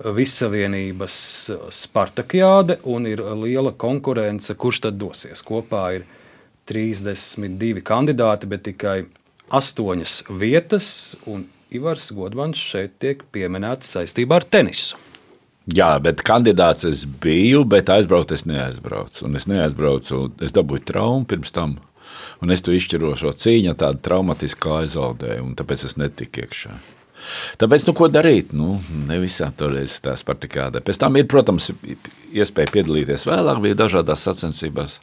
Vissavienības Spartakiāde un ir liela konkurence, kurš tad dosies kopā. Ir 32 kandidāti, bet tikai 8 vietas. Ivars Godmans šeit tiek pieminēts saistībā ar tenisu. Jā, bet kandidāts es biju, bet aizbraukt es neaizbraucu. Un es neaizbraucu, es dabūju traumu pirms tam. Un es to izšķirošo cīņu tādu traumatisku aizzaudēju, un tāpēc es netiku iekšā. Tāpēc, nu, ko darīt? Nu, ne visām toreiz tās patikādē. Pēc tam ir, protams, iespēja piedalīties vēlāk, bija dažādās sacensībās.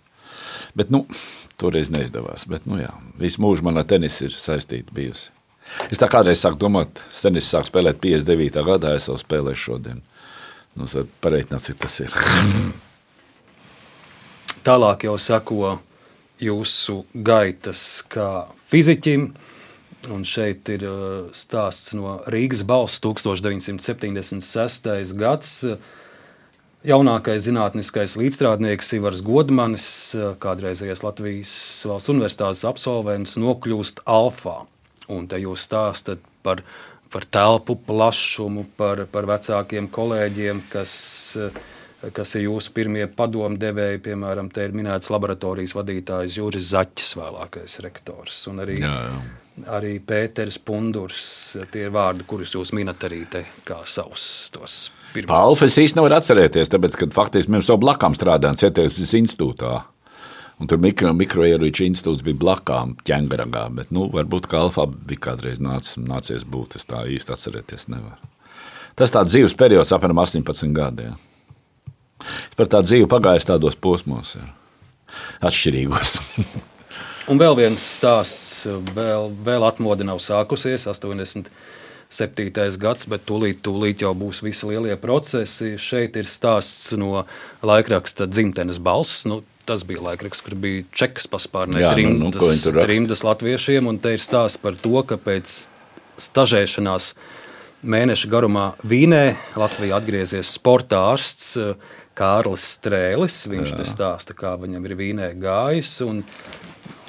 Bet, nu, Toreiz neizdevās. Bet, nu, jā, visu mūžu manā tenisā ir saistīta bijusi. Es tā kādreiz sāku domāt, tenis sāk spēlēt 59. gadā, es jau spēlēju šodien. Nu, pareiķināt, cik tas ir. Tālāk jau sako jūsu gaitas kā fiziķim. Un šeit ir uh, stāsts no Rīgas balss 1976. gads. Jaunākais zinātniskais līdzstrādnieks Ivars Godmanis, kādreizējais Latvijas valsts universitātes absolvents, nokļūst alfā. Un te jūs stāstat par, par telpu plašumu, par, par vecākiem kolēģiem, kas, kas ir jūsu pirmie padomdevēji. Piemēram, te ir minēts laboratorijas vadītājs Juris Zaķis, vēlākais rektors. Un arī, jā, jā. arī Pēters Pundurs. Tie ir vārdi, kurus jūs minat arī te kā savus tos Alfa es īsti nevaru atcerēties, tāpēc, ka faktiski mēs jau blakām strādājām Cietējas institūtā. Un tur mikro, mikroieroču institūts bija blakām ķēngaragā, bet nu, varbūt kā alfa bija kādreiz nācis, nācies būt. Es tā īsti atcerēties nevaru. Tas tāds dzīves periods apmēram 18 gadiem. Es par tādu dzīvi pagājis tādos posmos, ir. atšķirīgos. Un vēl viens stāsts, vēl, vēl atmoda nav sākusies. 80 septītais gads, bet tūlīt, tūlīt jau būs visi lielie procesi. Šeit ir stāsts no laikraksta dzimtenes balss. Nu, Tas bija laikraksts, kur bija čekas paspārnē, trimdas, nu, nu, trimdas latviešiem. Un te ir stāsts par to, ka pēc stažēšanās mēneša garumā Vīnē Latvijā atgriezies sporta ārsts Kārlis Strēlis. Viņš te stāsta, kā viņam ir Vīnē gājis. Un,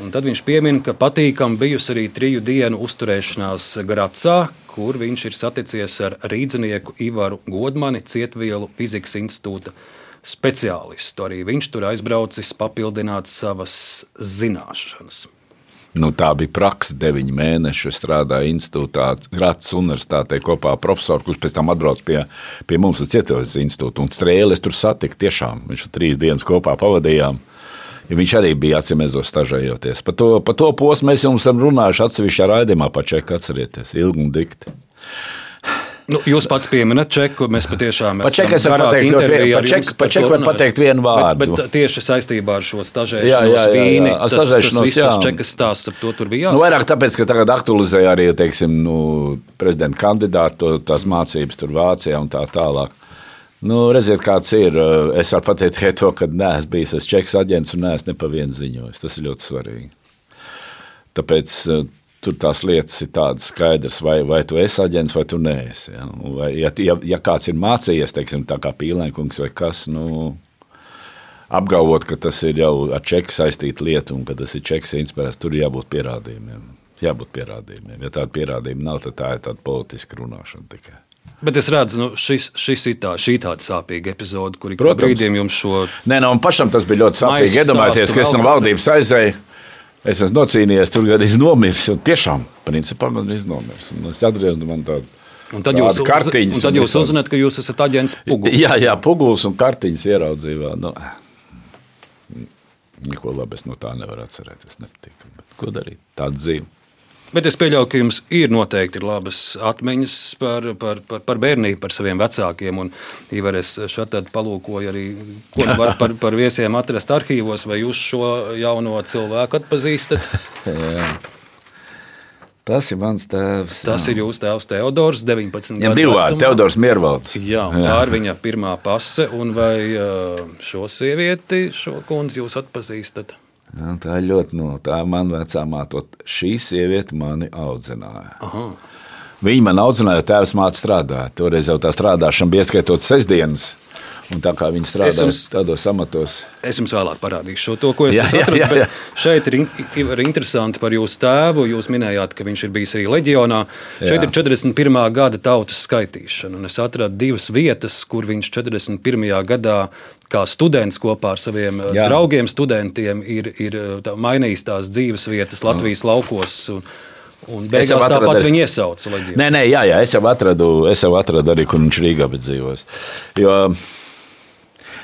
un tad viņš piemin, ka patīkam bijusi arī triju dienu uzturēšanās Gracā, kur viņš ir saticies ar rīznieku Ivaru Godmani, Cietvielu fizikas institūta speciālistu. Arī viņš tur aizbraucis papildināt savas zināšanas. Nu, tā bija praksa, deviņi mēneši. Es strādāju institūtā, Grācis Universitātē kopā ar profesoru, kurš pēc tam atbrauc pie, pie mums uz Cietvielu institūtu. Un strēles tur satika tiešām. Viņš trīs dienas kopā pavadījām. Ja viņš arī bija atsimēzos stažējoties. Par to, par to posmu mēs jums esam runājuši atsevišķā raidījumā, pačēk atcerieties, ilgi un dikti. Nu, jūs pats pieminat čeku, mēs patiešām pa čeku esam pateikt, vien, pa čeku, pa čeku var pateikt vienu vārdu. Bet, bet tieši saistībā ar šo stažēšanos vīni, tas, tas viss tas čekas stāsts ar to tur bija jāsaka. Nu, vairāk tāpēc, ka tagad aktualizēja arī, teiksim, nu, prezidenta kandidātu, tās mācības tur Vācijā un tā tālāk. Nu, redziet, kāds ir. Es varu pateikt tikai to, ka neesmu bijis es čeks aģents un neesmu ne pa vienu ziņojis. Tas ir ļoti svarīgi. Tāpēc eh, tur tās lietas ir tādas skaidras, vai, vai tu esi aģents vai tu neesi. Ja, vai, ja, ja, ja kāds ir mācījies, teiksim, tā kā pīlēnkungs vai kas, nu, apgalvot, ka tas ir jau ar čeku saistīta lieta un ka tas ir čeks inspirēts, tur ir jābūt pierādījumiem. Jābūt pierādījumiem. Ja tāda pierādījuma nav, tad tā ir tāda politiska runāšana tikai. Bet es redzu, nu, šis, šis ir tā, šī tāda sāpīga epizode, kur ik pa brīdim jums šo. Nē, no nu, pašam tas bija ļoti sāpīgi. Iedomājieties, ka es no valdības aizēju. Es esmu nocīnījies, tur gandrīz nomiris. Tiešām, principā, ir nomiris. Un es atgriezu man tādu. Un tad jūs, kartiņas, un tad jūs uzzināt, ka jūs esat aģents Puguls. Jā, jā Puguls un kartiņas ieraudzīja. Nu, neko labi es no tā nevaru atcerēties. Nepatīk. Ko darīt? Tāda dzīve. Bet es pieļauju, ka jums ir noteikti labas atmiņas par, par, par, par bērnību, par saviem vecākiem. Un Ivares šādi palūkoja arī, ko nu var par, par viesiem atrast arhīvos, vai jūs šo jauno cilvēku atpazīstat? Tas ir mans tēvs. Tas ir jūsu tēvs Teodors, 19 Viņam divi vārdi - Teodors Miervalds. Jā, un tā ir viņa pirmā pase. Un vai šo sievieti, šo kundzi jūs atpazīstat? Jā, tā ir ļoti no tā man vecā māte. Šī sieviete mani audzināja. Aha. Viņa man audzināja, tēvs māte strādāja. Toreiz jau tā strādāšana bija ieskaitot sestdienas. Un tā kā viņi strādā jums- tādos amatos, Es jums vēlāk parādīšu šo to, ko es Jā, esmu jā, jā, jā. Šeit ir, in, ir interesanti par jūsu tēvu. Jūs minējāt, ka viņš ir bijis arī leģionā. Jā. Šeit ir 41. gada tautas skaitīšana. Es atradu divas vietas, kur viņš 41. gadā kā students kopā ar saviem eh, Jā. draugiem, studentiem, ir, ir eh, tā, mainījis tās dzīves vietas Latvijas laukos. Un, beigās atradu tāpat arī- viņi iesauca leģionā. Nē, nē, jā, jā, es jau atradu, es jau atradu arī, kur viņš Rīgā bija dzīvojis. Jo,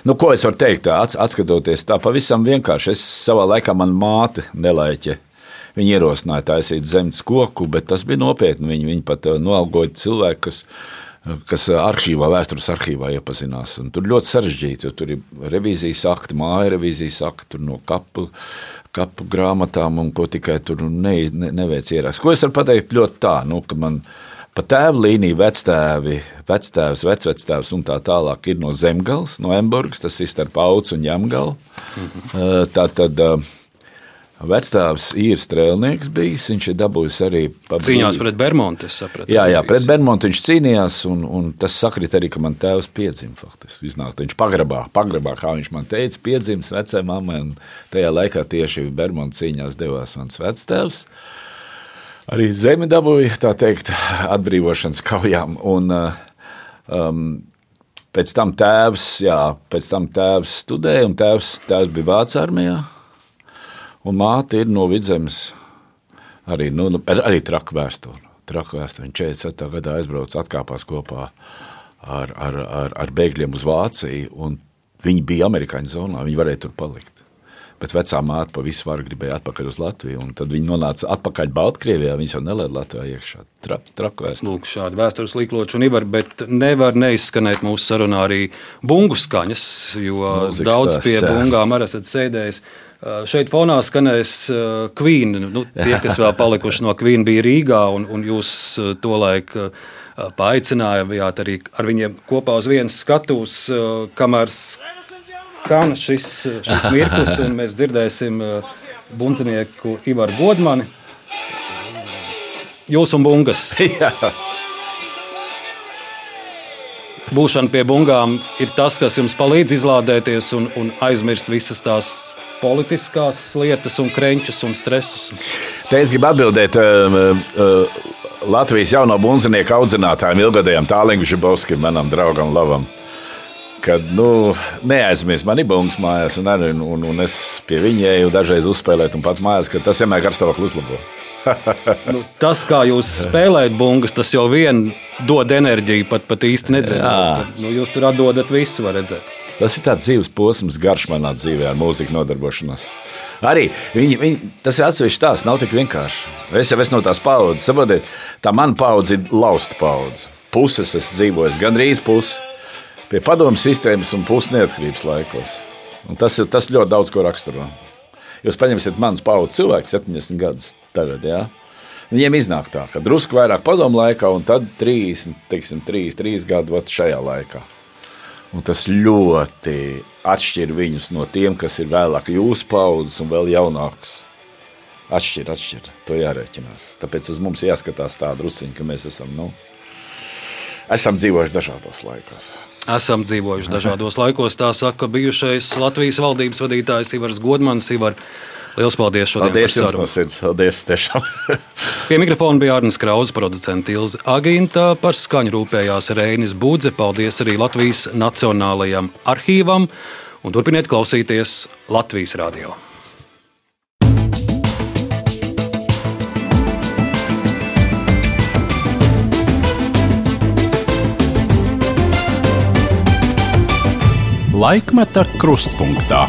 nu, ko es varu teikt, ats- atskatoties tā pavisam vienkārši. Es savā laikā man māte nelaiķe. Viņa ierosināja taisīt zemes koku, bet tas bija nopietni. Viņi, viņi pat uh, noalgoja cilvēku, kas, kas uh, arhīvā, vēstures arhīvā iepazinās. Un tur ļoti sarežģīti, jo tur ir revīzijas akti, māja revīzijas akti, no kapu, kapu grāmatām un ko tikai tur ne, ne, neveic ieraksts. Ko es varu pateikt ļoti tā, nu, ka man pa tēva līniju vectēvi, vectēvs, vecvectēvs un tā tālāk ir no Zemgals, no Emburgas, tas ir starp Aucu un Jamgalu. Uh, Tā tad uh, vectēvs ir strēlnieks bijis, viņš ir dabūjis arī pa Cīņās pret Bermontu, es sapratu. Jā, jā, pret Bermudu viņš cīnījās, un, un tas sakrit arī, ka man tēvs piedzima. Faktiski. Iznāk, viņš pagrabā, pagrabā, kā viņš man teica, piedzimis vecajai mammai. un Tajā laikā tieši Bermudu cīņās devās mans vectēvs. Arī zemi dabūja, tā teikt, atbrīvošanas kaujām. Un, uh, um, pēc tam tēvs, jā, pēc tam tēvs studēja, un tēvs, tēvs bija Vācijas armijā. Un māte ir no vidzemes arī, nu, nu, ar- arī traku vēsturi. Traku vēsturi. Viņa 47. gadā aizbrauca, atkāpās kopā ar, ar, ar, ar bēgļiem uz Vāciju. un Viņi bija amerikāņu zonā, viņi varēja tur palikt. Bet vecā māte pa visu varu gribēja atpakaļ uz Latviju. Tad viņi nonāca atpakaļ Baltkrievijā. Viņi jau nelēja Latvijā iekšā. Tra, traku vēsturi. Lūk, šādi vēstures līkloči un ivar, bet nevar neizskanēt mūsu sarunā arī bungu skaņas, jo Mūzikas daudz tās, pie jā. bungām arī esat sēdējis. Šeit fonā skanēs Queen. Nu, tie, kas vēl palikuši no Queen, bija Rīgā, un, un jūs tolaik paaicinājāt arī ar viņiem kopā uz vienas skatuves, kamēr skan šis, šis mirklis, un mēs dzirdēsim uh, bundzinieku Ivaru Godmani. Jūs un bungas. Būšana pie bungām ir tas, kas jums palīdz izlādēties un, un aizmirst visas tās politiskās lietas, un krenčus un stresus. Te es gribu atbildēt uh, uh, Latvijas jauno bunzinieku audzinātājiem, ilgadējam Tālingam Žibovskim, manam draugam Lavam. Kad nu, neaizmirst, man ir bungas mājās, un, arī, un, un es pie viņa eju dažreiz uzspēlēt, un pats mājās, ka tas vienmēr karstāvokli uzlabo. Nu, tas, kā jūs spēlējat bungas, tas jau vien dod enerģiju, pat, pat īsti nedzirdat. Jā. Nu, jūs tur atdodat visu, var redzēt. Tas ir tāds dzīves posms, garš manā dzīvē, ar mūziku nodarbošanos. Arī viņi, viņi, tas ir atsevišķs tās, nav tik vienkārši. Es jau esmu no tās paudzes, saprotiet, tā mana paudze ir lausta paudze. Puses es dzīvoju, gandrīz pusi pie padomu sistēmas un puses neatkarības laikos. Un tas, ir- tas ļoti daudz ko raksturo. Jūs paņemsiet manas paudzes cilvēku, 70 gadus tagad. Ja? Viņiem iznāk tā, ka drusku vairāk padomu laikā, un tad 30, teiksim, 3, 3 gadu vat šajā laikā. Un tas ļoti atšķir viņus no tiem, kas ir vēlāk jūsu paudzes un vēl jaunāks. Atšķir, atšķir. To jārēķinās. Tāpēc uz mums jāskatās tā drusciņa, ka mēs esam, nu, esam dzīvojuši dažādos laikos. Esam dzīvojuši dažādos laikos, tā saka bijušais Latvijas valdības vadītājs Ivars Godmans. Ivar, liels paldies šodien Paldies par sarunu. no sirds. Paldies tiešām. Pie mikrofona bija Arnēs Krausa, producents Ilze Agīntā, par skaņu rūpējās Reinis Budze. Paldies arī Latvijas Nacionālajam arhīvam un turpiniet klausīties Latvijas radio. Laikmeta krustpunktā.